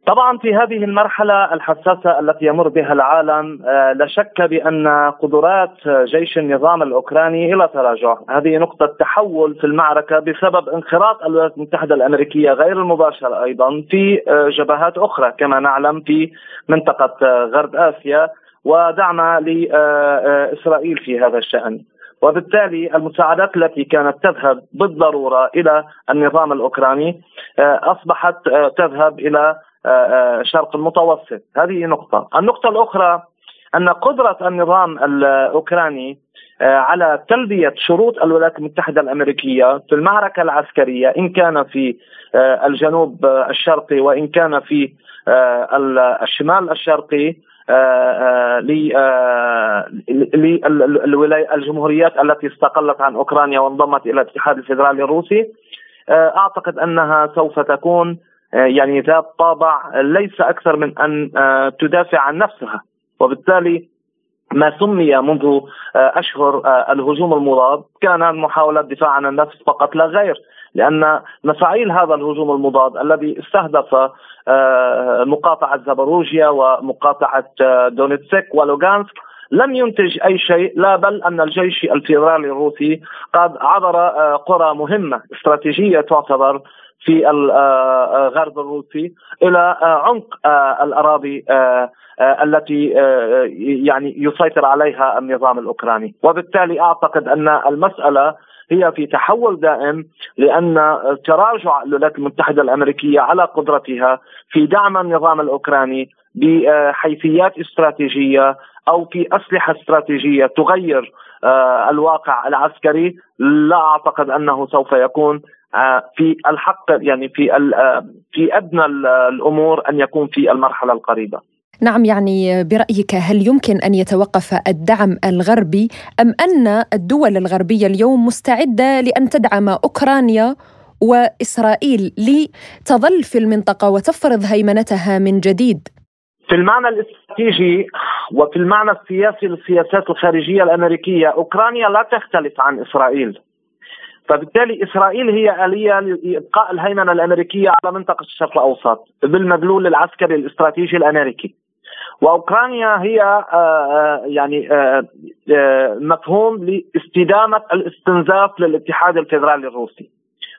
طبعا في هذه المرحلة الحساسة التي يمر بها العالم آه، لا شك بأن قدرات جيش النظام الأوكراني إلى تراجع هذه نقطة تحول في المعركة بسبب انخراط الولايات المتحدة الأمريكية غير المباشر أيضا في آه، جبهات أخرى كما نعلم في منطقة آه، غرب آسيا ودعم لإسرائيل في هذا الشأن وبالتالي المساعدات التي كانت تذهب بالضرورة إلى النظام الأوكراني آه، أصبحت آه، تذهب إلى آه، شرق المتوسط، هذه نقطة، النقطة الأخرى أن قدرة النظام الأوكراني على تلبية شروط الولايات المتحدة الأمريكية في المعركة العسكرية إن كان في الجنوب الشرقي وإن كان في الشمال الشرقي للجمهوريات التي استقلت عن أوكرانيا وانضمت إلى الاتحاد الفيدرالي الروسي آه، أعتقد أنها سوف تكون آه، يعني ذات طابع ليس أكثر من أن آه، تدافع عن نفسها. وبالتالي ما سمي منذ أشهر الهجوم المضاد كان محاوله دفاع عن النفس فقط لا غير. لأن مفاعيل هذا الهجوم المضاد الذي استهدف آه، مقاطعة زاباروجيا ومقاطعة آه، دونيتسك ولوغانسك لم ينتج أي شيء لا بل أن الجيش الفيدرالي الروسي قد عبر آه، قرى مهمة استراتيجية تعتبر في الغرب الروسي إلى عمق الأراضي التي يعني يسيطر عليها النظام الأوكراني، وبالتالي أعتقد أن المسألة هي في تحول دائم لأن تراجع الولايات المتحدة الأمريكية على قدرتها في دعم النظام الأوكراني بحيثيات استراتيجية أو في أسلحة استراتيجية تغير آه، الواقع العسكري لا أعتقد أنه سوف يكون آه، في الحق يعني في آه، في أدنى الأمور أن يكون في المرحلة القريبة. نعم يعني برأيك هل يمكن أن يتوقف الدعم الغربي أم أن الدول الغربية اليوم مستعدة لأن تدعم أوكرانيا وإسرائيل لتظل في المنطقة وتفرض هيمنتها من جديد؟ في المعنى الاستراتيجي وفي المعنى السياسي للسياسات الخارجية الأمريكية أوكرانيا لا تختلف عن إسرائيل فبالتالي إسرائيل هي آلية لإبقاء الهيمنة الأمريكية على منطقة الشرق الأوسط بالمدلول العسكري الاستراتيجي الأمريكي. وأوكرانيا هي آه، آه، يعني آه، مفهوم لاستدامة الاستنزاف للاتحاد الفيدرالي الروسي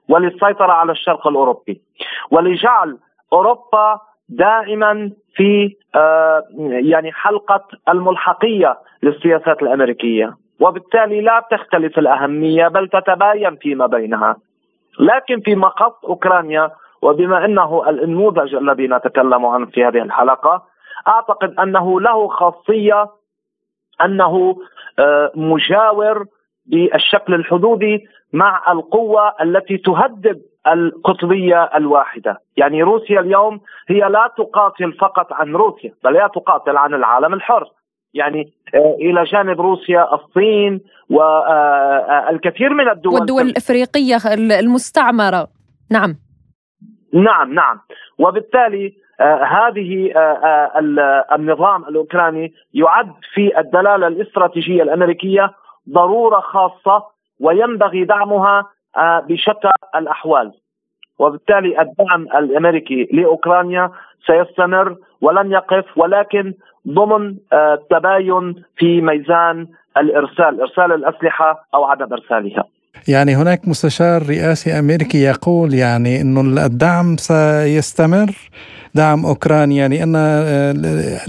وللسيطرة على الشرق الأوروبي. ولجعل أوروبا دائما في يعني حلقة الملحقية للسياسات الأمريكية. وبالتالي لا تختلف الأهمية بل تتباين فيما بينها. لكن في مقص أوكرانيا وبما إنه النموذج الذي نتكلم عنه في هذه الحلقة أعتقد أنه له خاصية أنه آه، مجاور بالشكل الحدودي مع القوة التي تهدد القطبية الواحدة، يعني روسيا اليوم هي لا تقاتل فقط عن روسيا، بل هي تقاتل عن العالم الحر. يعني آه، إلى جانب روسيا الصين والكثير آه، من الدول والدول الأفريقية المستعمرة، نعم. نعم نعم. وبالتالي هذه النظام الأوكراني يعد في الدلالة الاستراتيجية الأمريكية ضرورة خاصة وينبغي دعمها بشتى الأحوال. وبالتالي الدعم الأمريكي لأوكرانيا سيستمر ولن يقف ولكن ضمن آه، تباين في ميزان الإرسال إرسال الأسلحة أو عدم إرسالها. يعني هناك مستشار رئاسي أمريكي يقول يعني انه الدعم سيستمر. دعم أوكرانيا لأن آه،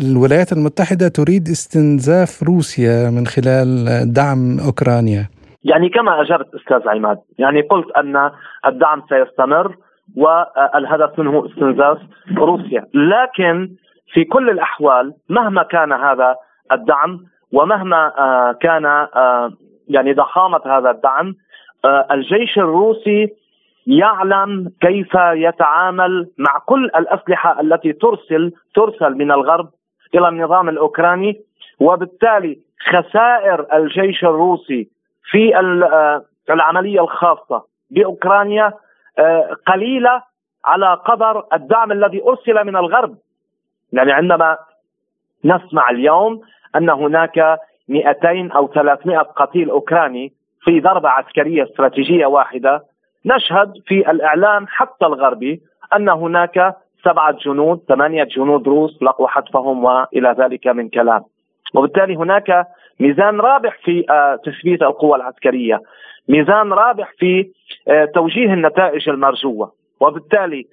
الولايات المتحدة تريد استنزاف روسيا من خلال دعم أوكرانيا. يعني كما اجبت أستاذ عماد يعني قلت أن الدعم سيستمر والهدف منه استنزاف روسيا. لكن في كل الأحوال مهما كان هذا الدعم ومهما آه، كان آه، يعني ضخامة هذا الدعم الجيش الروسي يعلم كيف يتعامل مع كل الأسلحة التي ترسل ترسل من الغرب إلى النظام الأوكراني وبالتالي خسائر الجيش الروسي في العملية الخاصة بأوكرانيا قليلة على قدر الدعم الذي أرسل من الغرب. يعني عندما نسمع اليوم أن هناك 200 أو 300 قتيل أوكراني في ضربة عسكرية استراتيجية واحدة نشهد في الإعلام حتى الغربي أن هناك سبعة جنود ثمانية جنود روس لقوا حتفهم وإلى ذلك من كلام. وبالتالي هناك ميزان رابح في آه، تثبيت القوى العسكرية ميزان رابح في آه، توجيه النتائج المرجوة. وبالتالي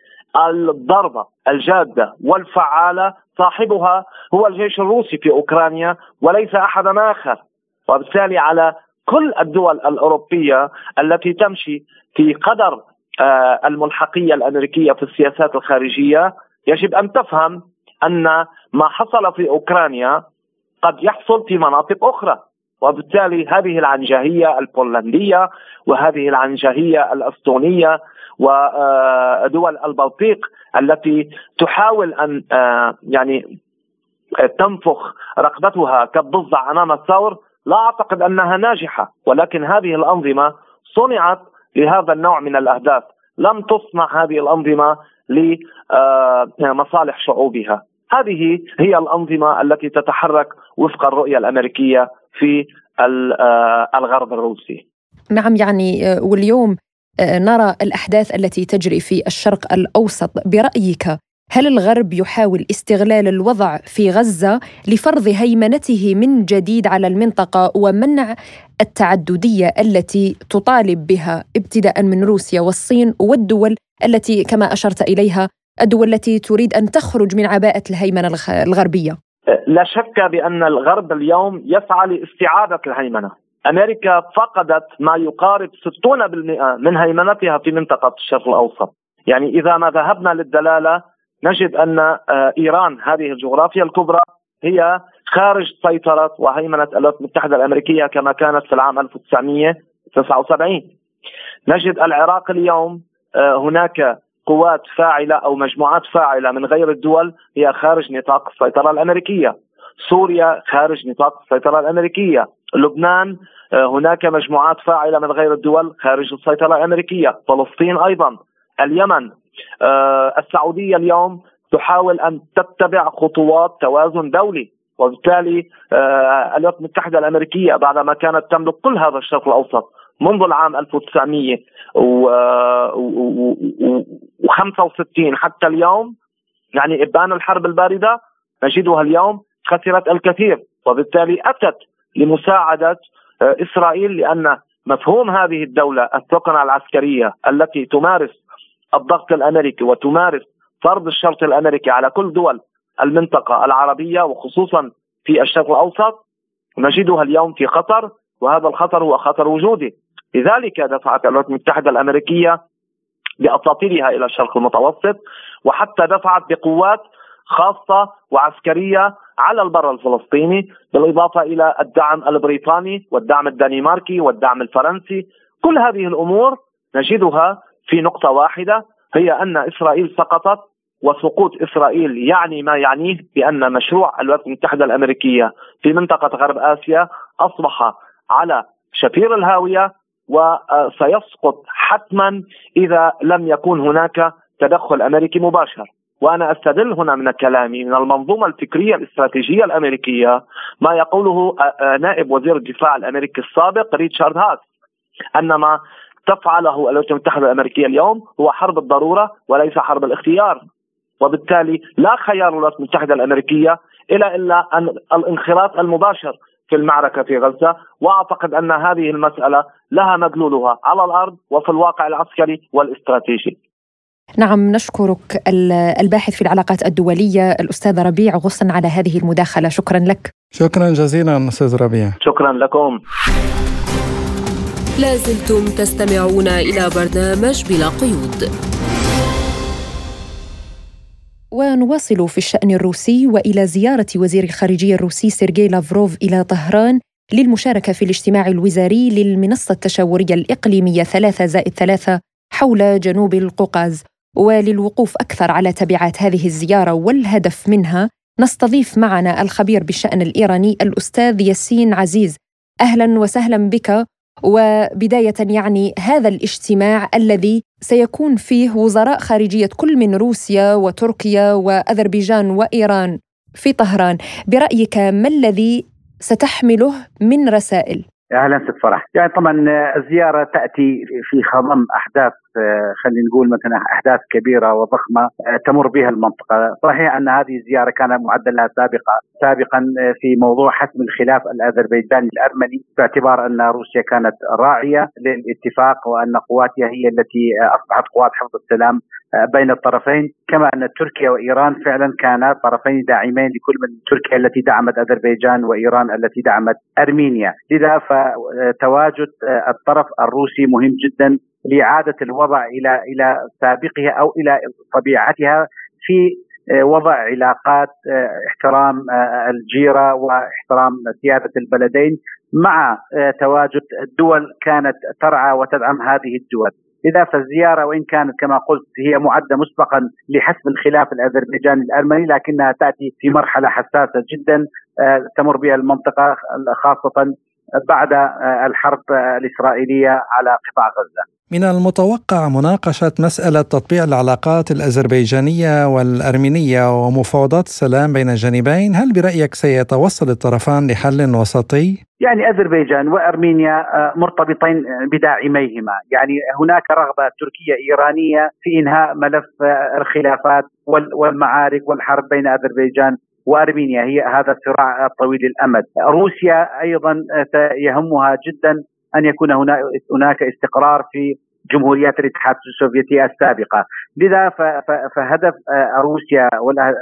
الضربة الجادة والفعالة صاحبها هو الجيش الروسي في أوكرانيا وليس أحد آخر. وبالتالي على كل الدول الأوروبية التي تمشي في قدر آه، الملحقية الأمريكية في السياسات الخارجية يجب أن تفهم أن ما حصل في أوكرانيا قد يحصل في مناطق أخرى وبالتالي هذه العنجهية البولندية وهذه العنجهية الأستونية ودول البلطيق التي تحاول أن آه، يعني تنفخ رقبتها كالضفدع أمام الثور لا أعتقد أنها ناجحة ولكن هذه الأنظمة صنعت لهذا النوع من الأهداف. لم تصنع هذه الأنظمة لمصالح شعوبها. هذه هي الأنظمة التي تتحرك وفق الرؤية الأمريكية في آه، الغرب الروسي. نعم يعني آه، واليوم آه، نرى الأحداث التي تجري في الشرق الأوسط. برأيك هل الغرب يحاول استغلال الوضع في غزة لفرض هيمنته من جديد على المنطقة ومنع التعددية التي تطالب بها ابتداء من روسيا والصين والدول التي كما أشرت إليها الدول التي تريد أن تخرج من عباءة الهيمنة الغربية؟ لا شك بأن الغرب اليوم يسعى لاستعادة الهيمنة أمريكا فقدت ما يقارب 60% من هيمنتها في منطقة الشرق الأوسط يعني إذا ما ذهبنا للدلالة نجد أن آه، إيران هذه الجغرافيا الكبرى هي خارج سيطرة وهيمنة الولايات المتحدة الأمريكية كما كانت في العام 1979 نجد العراق اليوم آه، هناك قوات فاعلة أو مجموعات فاعلة من غير الدول هي خارج نطاق السيطرة الأمريكية. سوريا خارج نطاق السيطرة الأمريكية. لبنان آه، هناك مجموعات فاعلة من غير الدول خارج السيطرة الأمريكية. فلسطين أيضا. اليمن آه، السعودية اليوم تحاول أن تتبع خطوات توازن دولي وبالتالي آه، الولايات المتحدة الأمريكية بعدما كانت تملك كل هذا الشرق الأوسط منذ العام 1965 حتى اليوم يعني إبان الحرب الباردة نجدها اليوم خسرت الكثير وبالتالي أتت لمساعدة آه، إسرائيل لأن مفهوم هذه الدولة الثقنه العسكرية التي تمارس الضغط الأمريكي وتمارس فرض الشرط الأمريكي على كل دول المنطقة العربية وخصوصا في الشرق الأوسط نجدها اليوم في خطر وهذا الخطر هو خطر وجودي. لذلك دفعت الولايات المتحدة الأمريكية باساطيلها إلى الشرق المتوسط وحتى دفعت بقوات خاصة وعسكرية على البر الفلسطيني بالإضافة إلى الدعم البريطاني والدعم الدنماركي والدعم الفرنسي. كل هذه الأمور نجدها في نقطة واحدة هي أن إسرائيل سقطت وسقوط إسرائيل يعني ما يعنيه بأن مشروع الولايات المتحدة الأمريكية في منطقة غرب آسيا أصبح على شفير الهاوية وسيسقط حتما إذا لم يكن هناك تدخل أمريكي مباشر. وأنا أستدل هنا من كلامي من المنظومة الفكرية الاستراتيجية الأمريكية ما يقوله نائب وزير الدفاع الأمريكي السابق ريتشارد هاس أن ما تفعله الولايات المتحده الأمريكية اليوم هو حرب الضرورة وليس حرب الاختيار وبالتالي لا خيار الولايات المتحدة الأمريكية إلا إلا أن الانخراط المباشر في المعركة في غزة وأعتقد أن هذه المسألة لها مدلولها على الأرض وفي الواقع العسكري والاستراتيجي. نعم نشكرك الباحث في العلاقات الدولية الأستاذ ربيع غصن على هذه المداخلة شكرا لك. شكرا جزيلا أستاذ ربيع. شكرا لكم. لازلتم تستمعون إلى برنامج بلا قيود. ونواصل في الشأن الروسي وإلى زيارة وزير الخارجية الروسي سيرجي لافروف إلى طهران للمشاركة في الاجتماع الوزاري للمنصة التشاورية الإقليمية ثلاثة زائد ثلاثة حول جنوب القوقاز. وللوقوف أكثر على تبعات هذه الزيارة والهدف منها نستضيف معنا الخبير بالشأن الإيراني الأستاذ ياسين عزيز. أهلا وسهلا بك. وبداية يعني هذا الاجتماع الذي سيكون فيه وزراء خارجية كل من روسيا وتركيا وأذربيجان وإيران في طهران برأيك ما الذي ستحمله من رسائل؟ أهلا ست فرح يعني طبعا الزياره تأتي في خضم أحداث خلينا نقول مثلا أحداث كبيرة وضخمة تمر بها المنطقة، صحيح أن هذه الزيارة كان معدل لها سابقا سابقا في موضوع حسم الخلاف الأذربيجاني الأرمني باعتبار أن روسيا كانت راعية للاتفاق وأن قواتها هي التي أصبحت قوات حفظ السلام بين الطرفين. كما أن تركيا وإيران فعلا كانا طرفين داعمين لكل من تركيا التي دعمت أذربيجان وإيران التي دعمت أرمينيا، لذا فتواجد الطرف الروسي مهم جدا لإعادة الوضع إلى إلى سابقها أو إلى طبيعتها في وضع علاقات احترام الجيرة واحترام سيادة البلدين مع تواجد دول كانت ترعى وتدعم هذه الدول لذا فالزيارة وإن كانت كما قلت هي معدة مسبقا لحسم الخلاف الأذربيجاني الارمني لكنها تأتي في مرحلة حساسة جدا تمر بها المنطقة خاصة بعد الحرب الإسرائيلية على قطاع غزة. من المتوقع مناقشة مسألة تطبيع العلاقات الأذربيجانية والأرمينية ومفاوضات السلام بين الجانبين هل برأيك سيتوصل الطرفان لحل وسطي؟ يعني أذربيجان وأرمينيا مرتبطين بداعميهما. يعني هناك رغبة تركية إيرانية في إنهاء ملف الخلافات والمعارك والحرب بين أذربيجان وأرمينيا. هي هذا الصراع طويل الأمد، روسيا أيضا يهمها جدا. أن يكون هناك استقرار في جمهوريات الاتحاد السوفيتي السابقة، لذا فهدف روسيا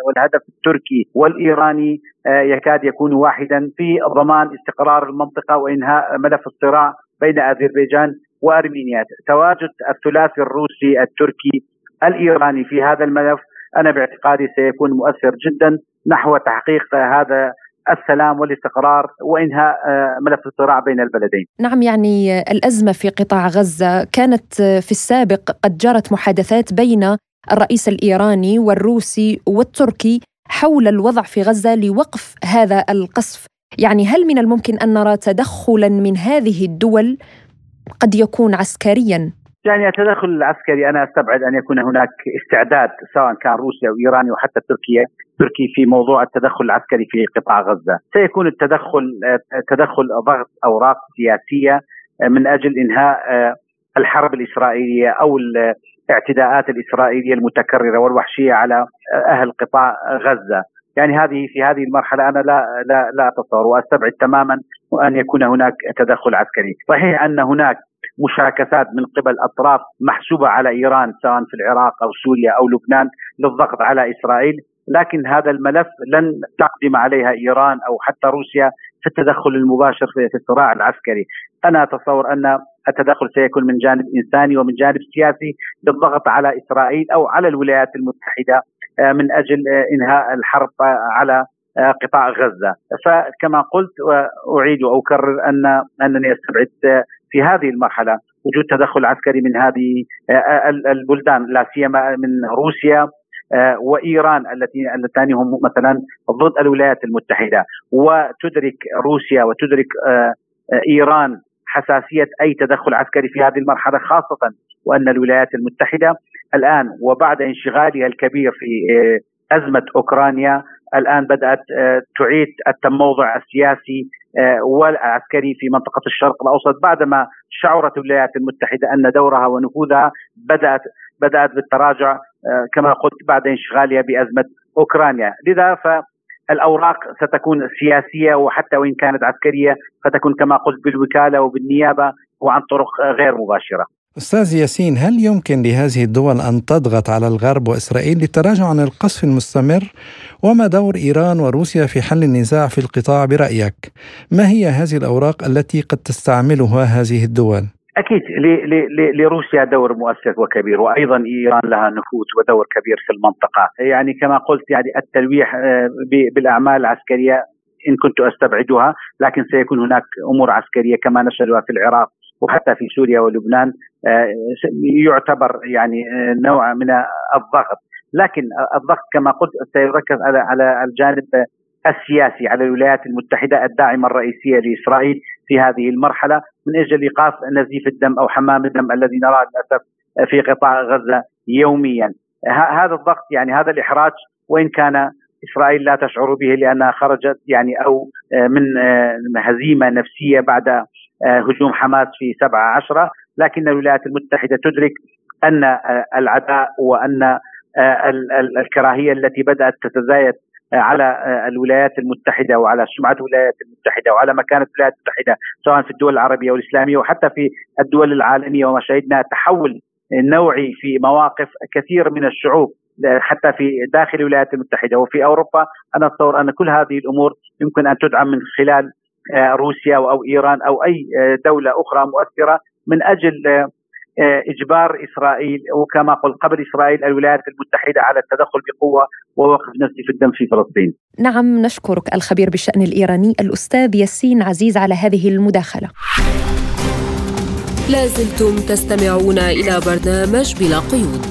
والهدف التركي والإيراني يكاد يكون واحدا في ضمان استقرار المنطقة وإنهاء ملف الصراع بين أذربيجان وأرمينيا، تواجد الثلاثي الروسي التركي الإيراني في هذا الملف أنا باعتقادي سيكون مؤثر جدا نحو تحقيق هذا السلام والاستقرار وإنهاء ملف الصراع بين البلدين. نعم يعني الأزمة في قطاع غزة كانت في السابق قد جرت محادثات بين الرئيس الإيراني والروسي والتركي حول الوضع في غزة لوقف هذا القصف، يعني هل من الممكن أن نرى تدخلا من هذه الدول قد يكون عسكريا يعني التدخل العسكري أنا أستبعد أن يكون هناك استعداد سواء كان روسيا أو إيران وحتى تركيا تركي في موضوع التدخل العسكري في قطاع غزة، سيكون التدخل تدخل ضغط أوراق سياسية من أجل إنهاء الحرب الإسرائيلية أو الاعتداءات الإسرائيلية المتكررة والوحشية على أهل قطاع غزة، يعني هذه في هذه المرحلة أنا لا لا لا أتصور وأستبعد تماما أن يكون هناك تدخل عسكري، صحيح أن هناك مشاكسات من قبل أطراف محسوبة على إيران سواء في العراق أو سوريا أو لبنان للضغط على إسرائيل لكن هذا الملف لن تقدم عليها إيران أو حتى روسيا في التدخل المباشر في الصراع العسكري، أنا أتصور أن التدخل سيكون من جانب إنساني ومن جانب سياسي للضغط على إسرائيل أو على الولايات المتحدة من أجل إنهاء الحرب على قطاع غزة، فكما قلت وأعيد وأكرر أن أنني أستبعد في هذه المرحلة وجود تدخل عسكري من هذه البلدان لا سيما من روسيا وإيران التي اللتان هم مثلا ضد الولايات المتحدة. وتدرك روسيا وتدرك إيران حساسية أي تدخل عسكري في هذه المرحلة خاصة وأن الولايات المتحدة الآن وبعد انشغالها الكبير في أزمة أوكرانيا الآن بدأت تعيد التموضع السياسي والعسكري في منطقة الشرق الأوسط بعدما شعرت الولايات المتحدة أن دورها ونفوذها بدأت بدأت بالتراجع كما قلت بعد انشغالها بأزمة أوكرانيا، لذا فالأوراق ستكون سياسية وحتى وإن كانت عسكرية فتكون كما قلت بالوكالة وبالنيابة وعن طرق غير مباشرة. أستاذ ياسين هل يمكن لهذه الدول أن تضغط على الغرب وإسرائيل للتراجع عن القصف المستمر؟ وما دور إيران وروسيا في حل النزاع في القطاع برأيك؟ ما هي هذه الأوراق التي قد تستعملها هذه الدول؟ أكيد لروسيا دور مؤثر وكبير وأيضا إيران لها نفوذ ودور كبير في المنطقة، يعني كما قلت يعني التلويح آه، بالأعمال العسكرية إن كنت أستبعدها، لكن سيكون هناك أمور عسكرية كما نشهدها في العراق وحتى في سوريا ولبنان يعتبر يعني نوع من الضغط. لكن الضغط كما قلت سيركز على على الجانب السياسي على الولايات المتحدة الداعمة الرئيسية لإسرائيل في هذه المرحلة. من أجل إيقاف نزيف الدم أو حمام الدم الذي نراه للأسف في قطاع غزة يوميا. هذا الضغط يعني هذا الإحراج وإن كان إسرائيل لا تشعر به لأنها خرجت يعني أو من هزيمة نفسية بعد هجوم حماس في 7 10 لكن الولايات المتحدة تدرك أن آه، العداء وأن آه، الكراهية التي بدأت تتزايد على الولايات المتحدة وعلى سمعة الولايات المتحدة وعلى مكانة الولايات المتحدة سواء في الدول العربية والإسلامية وحتى في الدول العالمية. وما شهدنا تحول نوعي في مواقف كثير من الشعوب حتى في داخل الولايات المتحدة. وفي أوروبا أنا أتصور أن كل هذه الأمور يمكن أن تدعم من خلال آه، روسيا أو إيران أو أي آه، دولة أخرى مؤثرة من أجل آه، إجبار إسرائيل وكما قلت قبل إسرائيل الولايات المتحدة على التدخل بقوة ووقف نزف الدم في فلسطين. نعم نشكرك الخبير بالشأن الإيراني الأستاذ ياسين عزيز على هذه المداخلة. لازلتم تستمعون إلى برنامج بلا قيود.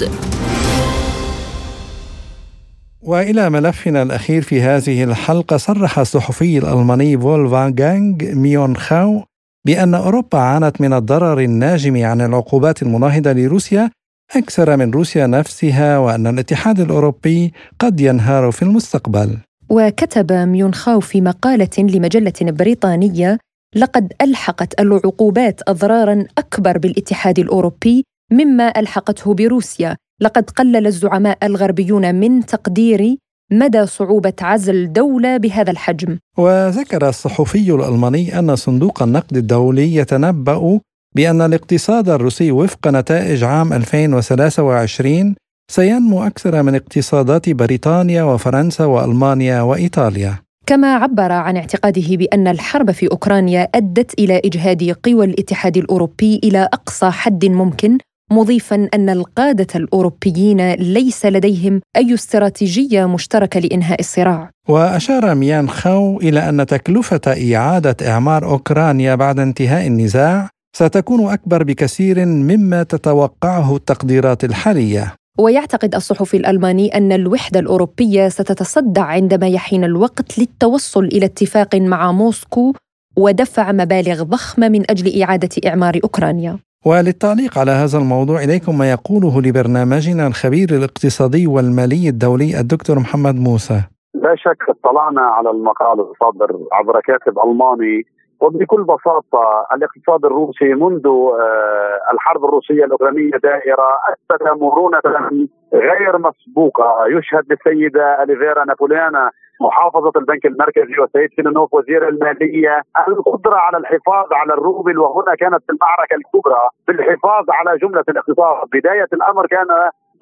وإلى ملفنا الأخير في هذه الحلقة صرح الصحفي الألماني فولفانغانغ ميونخاو بأن أوروبا عانت من الضرر الناجم عن العقوبات المناهضة لروسيا أكثر من روسيا نفسها وأن الاتحاد الأوروبي قد ينهار في المستقبل. وكتب ميونخاو في مقالة لمجلة بريطانية لقد ألحقت العقوبات أضرارا أكبر بالاتحاد الأوروبي مما ألحقته بروسيا لقد قلل الزعماء الغربيون من تقدير مدى صعوبة عزل دولة بهذا الحجم. وذكر الصحفي الألماني أن صندوق النقد الدولي يتنبأ بأن الاقتصاد الروسي وفق نتائج عام 2023 سينمو أكثر من اقتصادات بريطانيا وفرنسا وألمانيا وإيطاليا. كما عبر عن اعتقاده بأن الحرب في أوكرانيا أدت إلى إجهاد قوى الاتحاد الأوروبي إلى أقصى حد ممكن مضيفا أن القادة الأوروبيين ليس لديهم أي استراتيجية مشتركة لإنهاء الصراع. وأشار ميان خاو إلى أن تكلفة إعادة إعمار أوكرانيا بعد انتهاء النزاع ستكون أكبر بكثير مما تتوقعه التقديرات الحالية. ويعتقد الصحفي الألماني أن الوحدة الأوروبية ستتصدع عندما يحين الوقت للتوصل إلى اتفاق مع موسكو ودفع مبالغ ضخمة من أجل إعادة إعمار أوكرانيا. وللتعليق على هذا الموضوع إليكم ما يقوله لبرنامجنا الخبير الاقتصادي والمالي الدولي الدكتور محمد موسى. لا شك اطلعنا على المقال الصادر عبر كاتب ألماني وبكل بساطة الاقتصاد الروسي منذ آه، الحرب الروسية الأوكرانية دائرة أثبت مرونة غير مسبوقة يشهد بالسيدة أليفيرا نابوليانا محافظة البنك المركزي وسيد سينونوف وزير المالية القدرة على الحفاظ على الروبل وهنا كانت المعركة الكبرى بالحفاظ على جملة الاقتصاد. بداية الأمر كان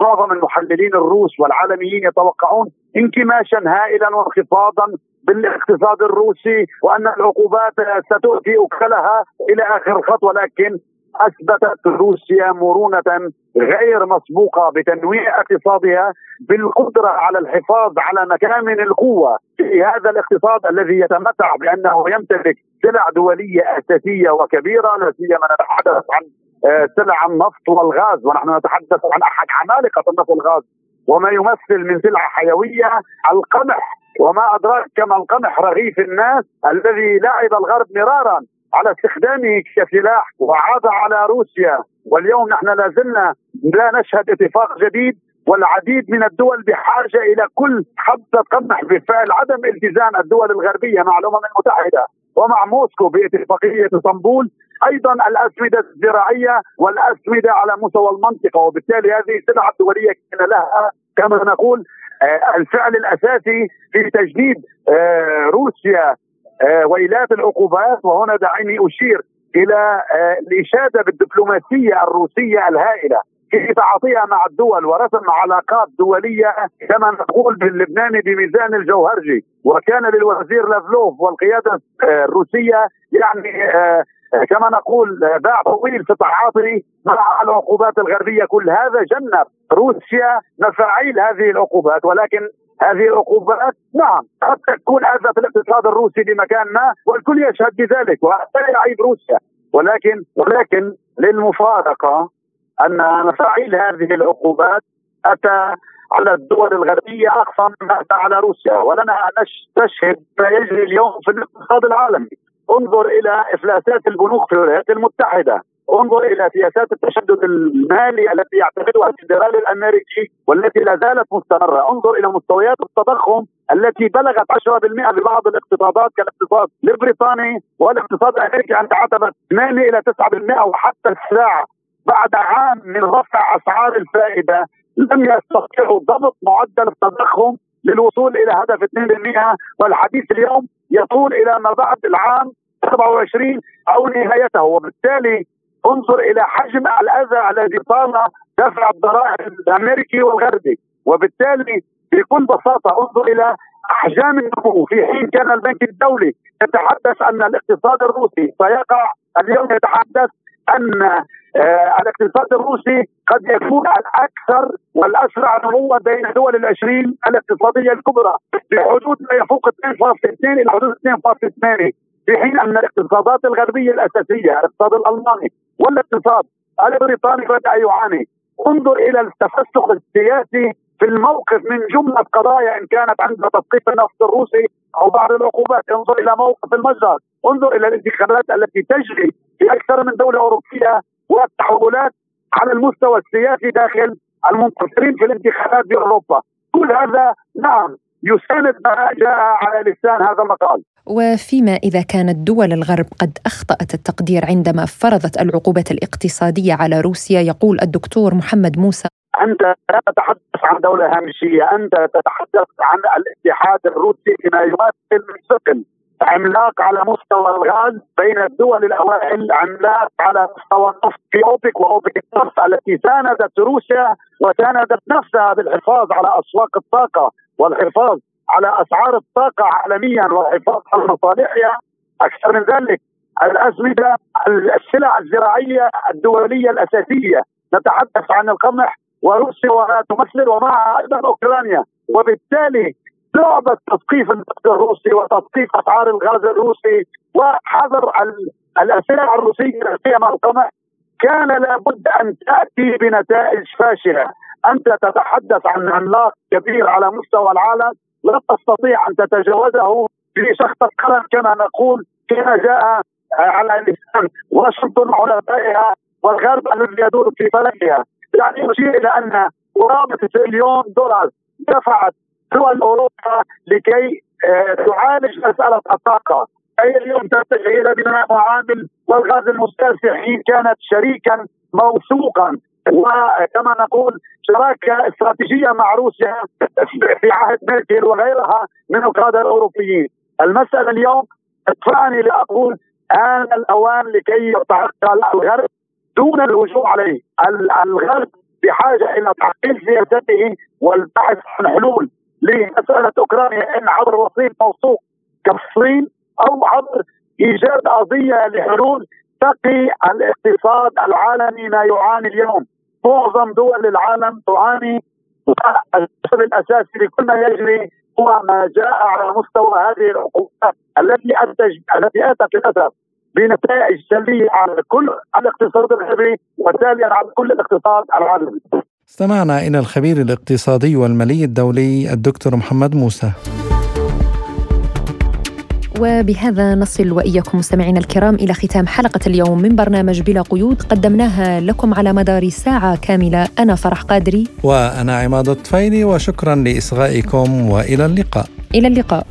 معظم المحللين الروس والعالميين يتوقعون انكماشا هائلا وانخفاضا بالاقتصاد الروسي وأن العقوبات ستؤتي أكلها إلى آخر الخط ولكن أثبتت روسيا مرونة غير مسبوقة بتنويع اقتصادها بالقدرة على الحفاظ على مكامن القوة. في هذا الاقتصاد الذي يتمتع بأنه يمتلك سلع دولية أساسية وكبيرة لا سيما نتحدث عن آه، سلع النفط والغاز ونحن نتحدث عن أحد عمالقه النفط والغاز وما يمثل من سلع حيوية القمح وما أدراك كما القمح رغيف الناس الذي لعب الغرب مرارا. على استخدامه كسلاح وعاد على روسيا. واليوم نحن لازلنا لا نشهد اتفاق جديد والعديد من الدول بحاجة إلى كل حبة قمح بفعل عدم التزام الدول الغربية مع الأمم المتحدة. ومع موسكو باتفاقية اسطنبول أيضا الاسمده الزراعية والاسمده على مستوى المنطقة. وبالتالي هذه سلعه دوليه كان لها كما نقول آه، الفعل الأساسي في تجديد آه، روسيا. آه، ويلات العقوبات وهنا دعيني أشير إلى الإشادة بالدبلوماسية الروسية الهائلة. في تعاطيها مع الدول ورسم علاقات دولية كما نقول باللبناني بميزان الجوهرجي. وكان للوزير لافلوف والقيادة الروسية يعني كما نقول باع طويل في التعاطي مع العقوبات الغربية. كل هذا جنب روسيا مفاعيل هذه العقوبات ولكن هذه العقوبات؟ نعم. قد تكون اذت الاقتصاد الروسي بمكان ما والكل يشهد بذلك وهذا يعيب روسيا. ولكن ولكن للمفارقة أن مفاعيل هذه العقوبات أتى على الدول الغربية أقصى مما أتى على روسيا. ولنا أن نستشهد ما يجري اليوم في الاقتصاد العالمي. انظر إلى إفلاسات البنوك في الولايات المتحدة. انظر إلى سياسات التشدد المالي التي يعتقدها الفدرالي الأمريكي والتي لا زالت مستمرة، انظر إلى مستويات التضخم التي بلغت 10% ببعض الاقتصادات كالاقتصاد البريطاني والاقتصاد الأمريكي عند عتبه 8 إلى 9% وحتى الساعة بعد عام من رفع أسعار الفائدة لم يستطيعوا ضبط معدل التضخم للوصول إلى هدف 2% والحديث اليوم يطول إلى ما بعد العام 27 أو نهايته. وبالتالي انظر إلى حجم الأذى الذي طال دفع الضرائب الأمريكي والغربي. وبالتالي بكل بساطة انظر إلى أحجام النمو. في حين كان البنك الدولي يتحدث أن الاقتصاد الروسي سيقع. اليوم يتحدث أن آه الاقتصاد الروسي قد يكون الأكثر والأسرع نموا بين دول العشرين الاقتصادية الكبرى. بحدود ما يفوق 2.2 إلى حدود 2.8 في حين أن الاقتصادات الغربية الأساسية الاقتصاد الألماني والاقتصاد البريطاني بدا يعاني. انظر إلى التفسخ السياسي في الموقف من جملة قضايا إن كانت عند تسقيط النفط الروسي أو بعض العقوبات. انظر إلى موقف المجزر انظر إلى الانتخابات التي تجري في أكثر من دولة أوروبية والتحولات على المستوى السياسي داخل المنتصرين في الانتخابات في أوروبا. كل هذا نعم يساند ما جاء على لسان هذا المقال. وفيما إذا كانت دول الغرب قد أخطأت التقدير عندما فرضت العقوبة الاقتصادية على روسيا يقول الدكتور محمد موسى. أنت لا تتحدث عن دولة هامشية أنت تتحدث عن الاتحاد الروسي بما يمثل ثقل عملاق على مستوى الغاز بين الدول الأوائل عملاق على مستوى النفط في أوبك وأوبك النفط التي ساندت روسيا وساندت نفسها بالحفاظ على أسواق الطاقة. والحفاظ على أسعار الطاقة عالميا والحفاظ على مصالحها أكثر من ذلك الازمده السلع الزراعية الدولية الأساسية. نتحدث عن القمح وروسيا وما تمثل ومعها أيضا أوكرانيا. وبالتالي لعبة تثقيف النفط الروسي وتثقيف أسعار الغاز الروسي وحظر الاسلحه الروسية سيما القمح كان لابد أن تأتي بنتائج فاشلة. أنت تتحدث عن عملاق كبير على مستوى العالم. لا تستطيع أن تتجاوزه في شخص القرن كما نقول كما جاء على لسان واشنطن وحلفائها والغرب الذي يدور في فلكها يعني يشير إلى أن قرابه تريليون دولار دفعت دول أوروبا لكي آه، تعالج مسألة الطاقة. أي اليوم تتجه إلى بناء معامل والغاز المسترسل حين كانت شريكا موثوقا. وكما نقول شراكة استراتيجية مع روسيا في عهد ميركل وغيرها من القادة الأوروبيين. المسألة اليوم تدفعني لأقول آن الأوان لكي يتعقل الغرب دون الهجوم عليه الغرب بحاجة إلى تعقيل سياسته والبحث عن حلول لمسألة أوكرانيا إن عبر وسيط موثوق كالصين أو عبر إيجاد قضية لحلول تقي الاقتصاد العالمي ما يعاني اليوم معظم دول العالم تعاني السبب الأساسي لكل ما يجري هو ما جاء على مستوى هذه العقوبات التي انتج التي أتت للأسف بنتائج سلبية على كل الاقتصاد الغربي وتاليا على كل الاقتصاد العالمي. استمعنا إلى الخبير الاقتصادي والمالي الدولي الدكتور محمد موسى. وبهذا نصل وإياكم مستمعينا الكرام إلى ختام حلقة اليوم من برنامج بلا قيود. قدمناها لكم على مدار ساعة كاملة. أنا فرح قادري. وأنا عماد الطفيلي وشكرا لإصغائكم وإلى اللقاء. إلى اللقاء.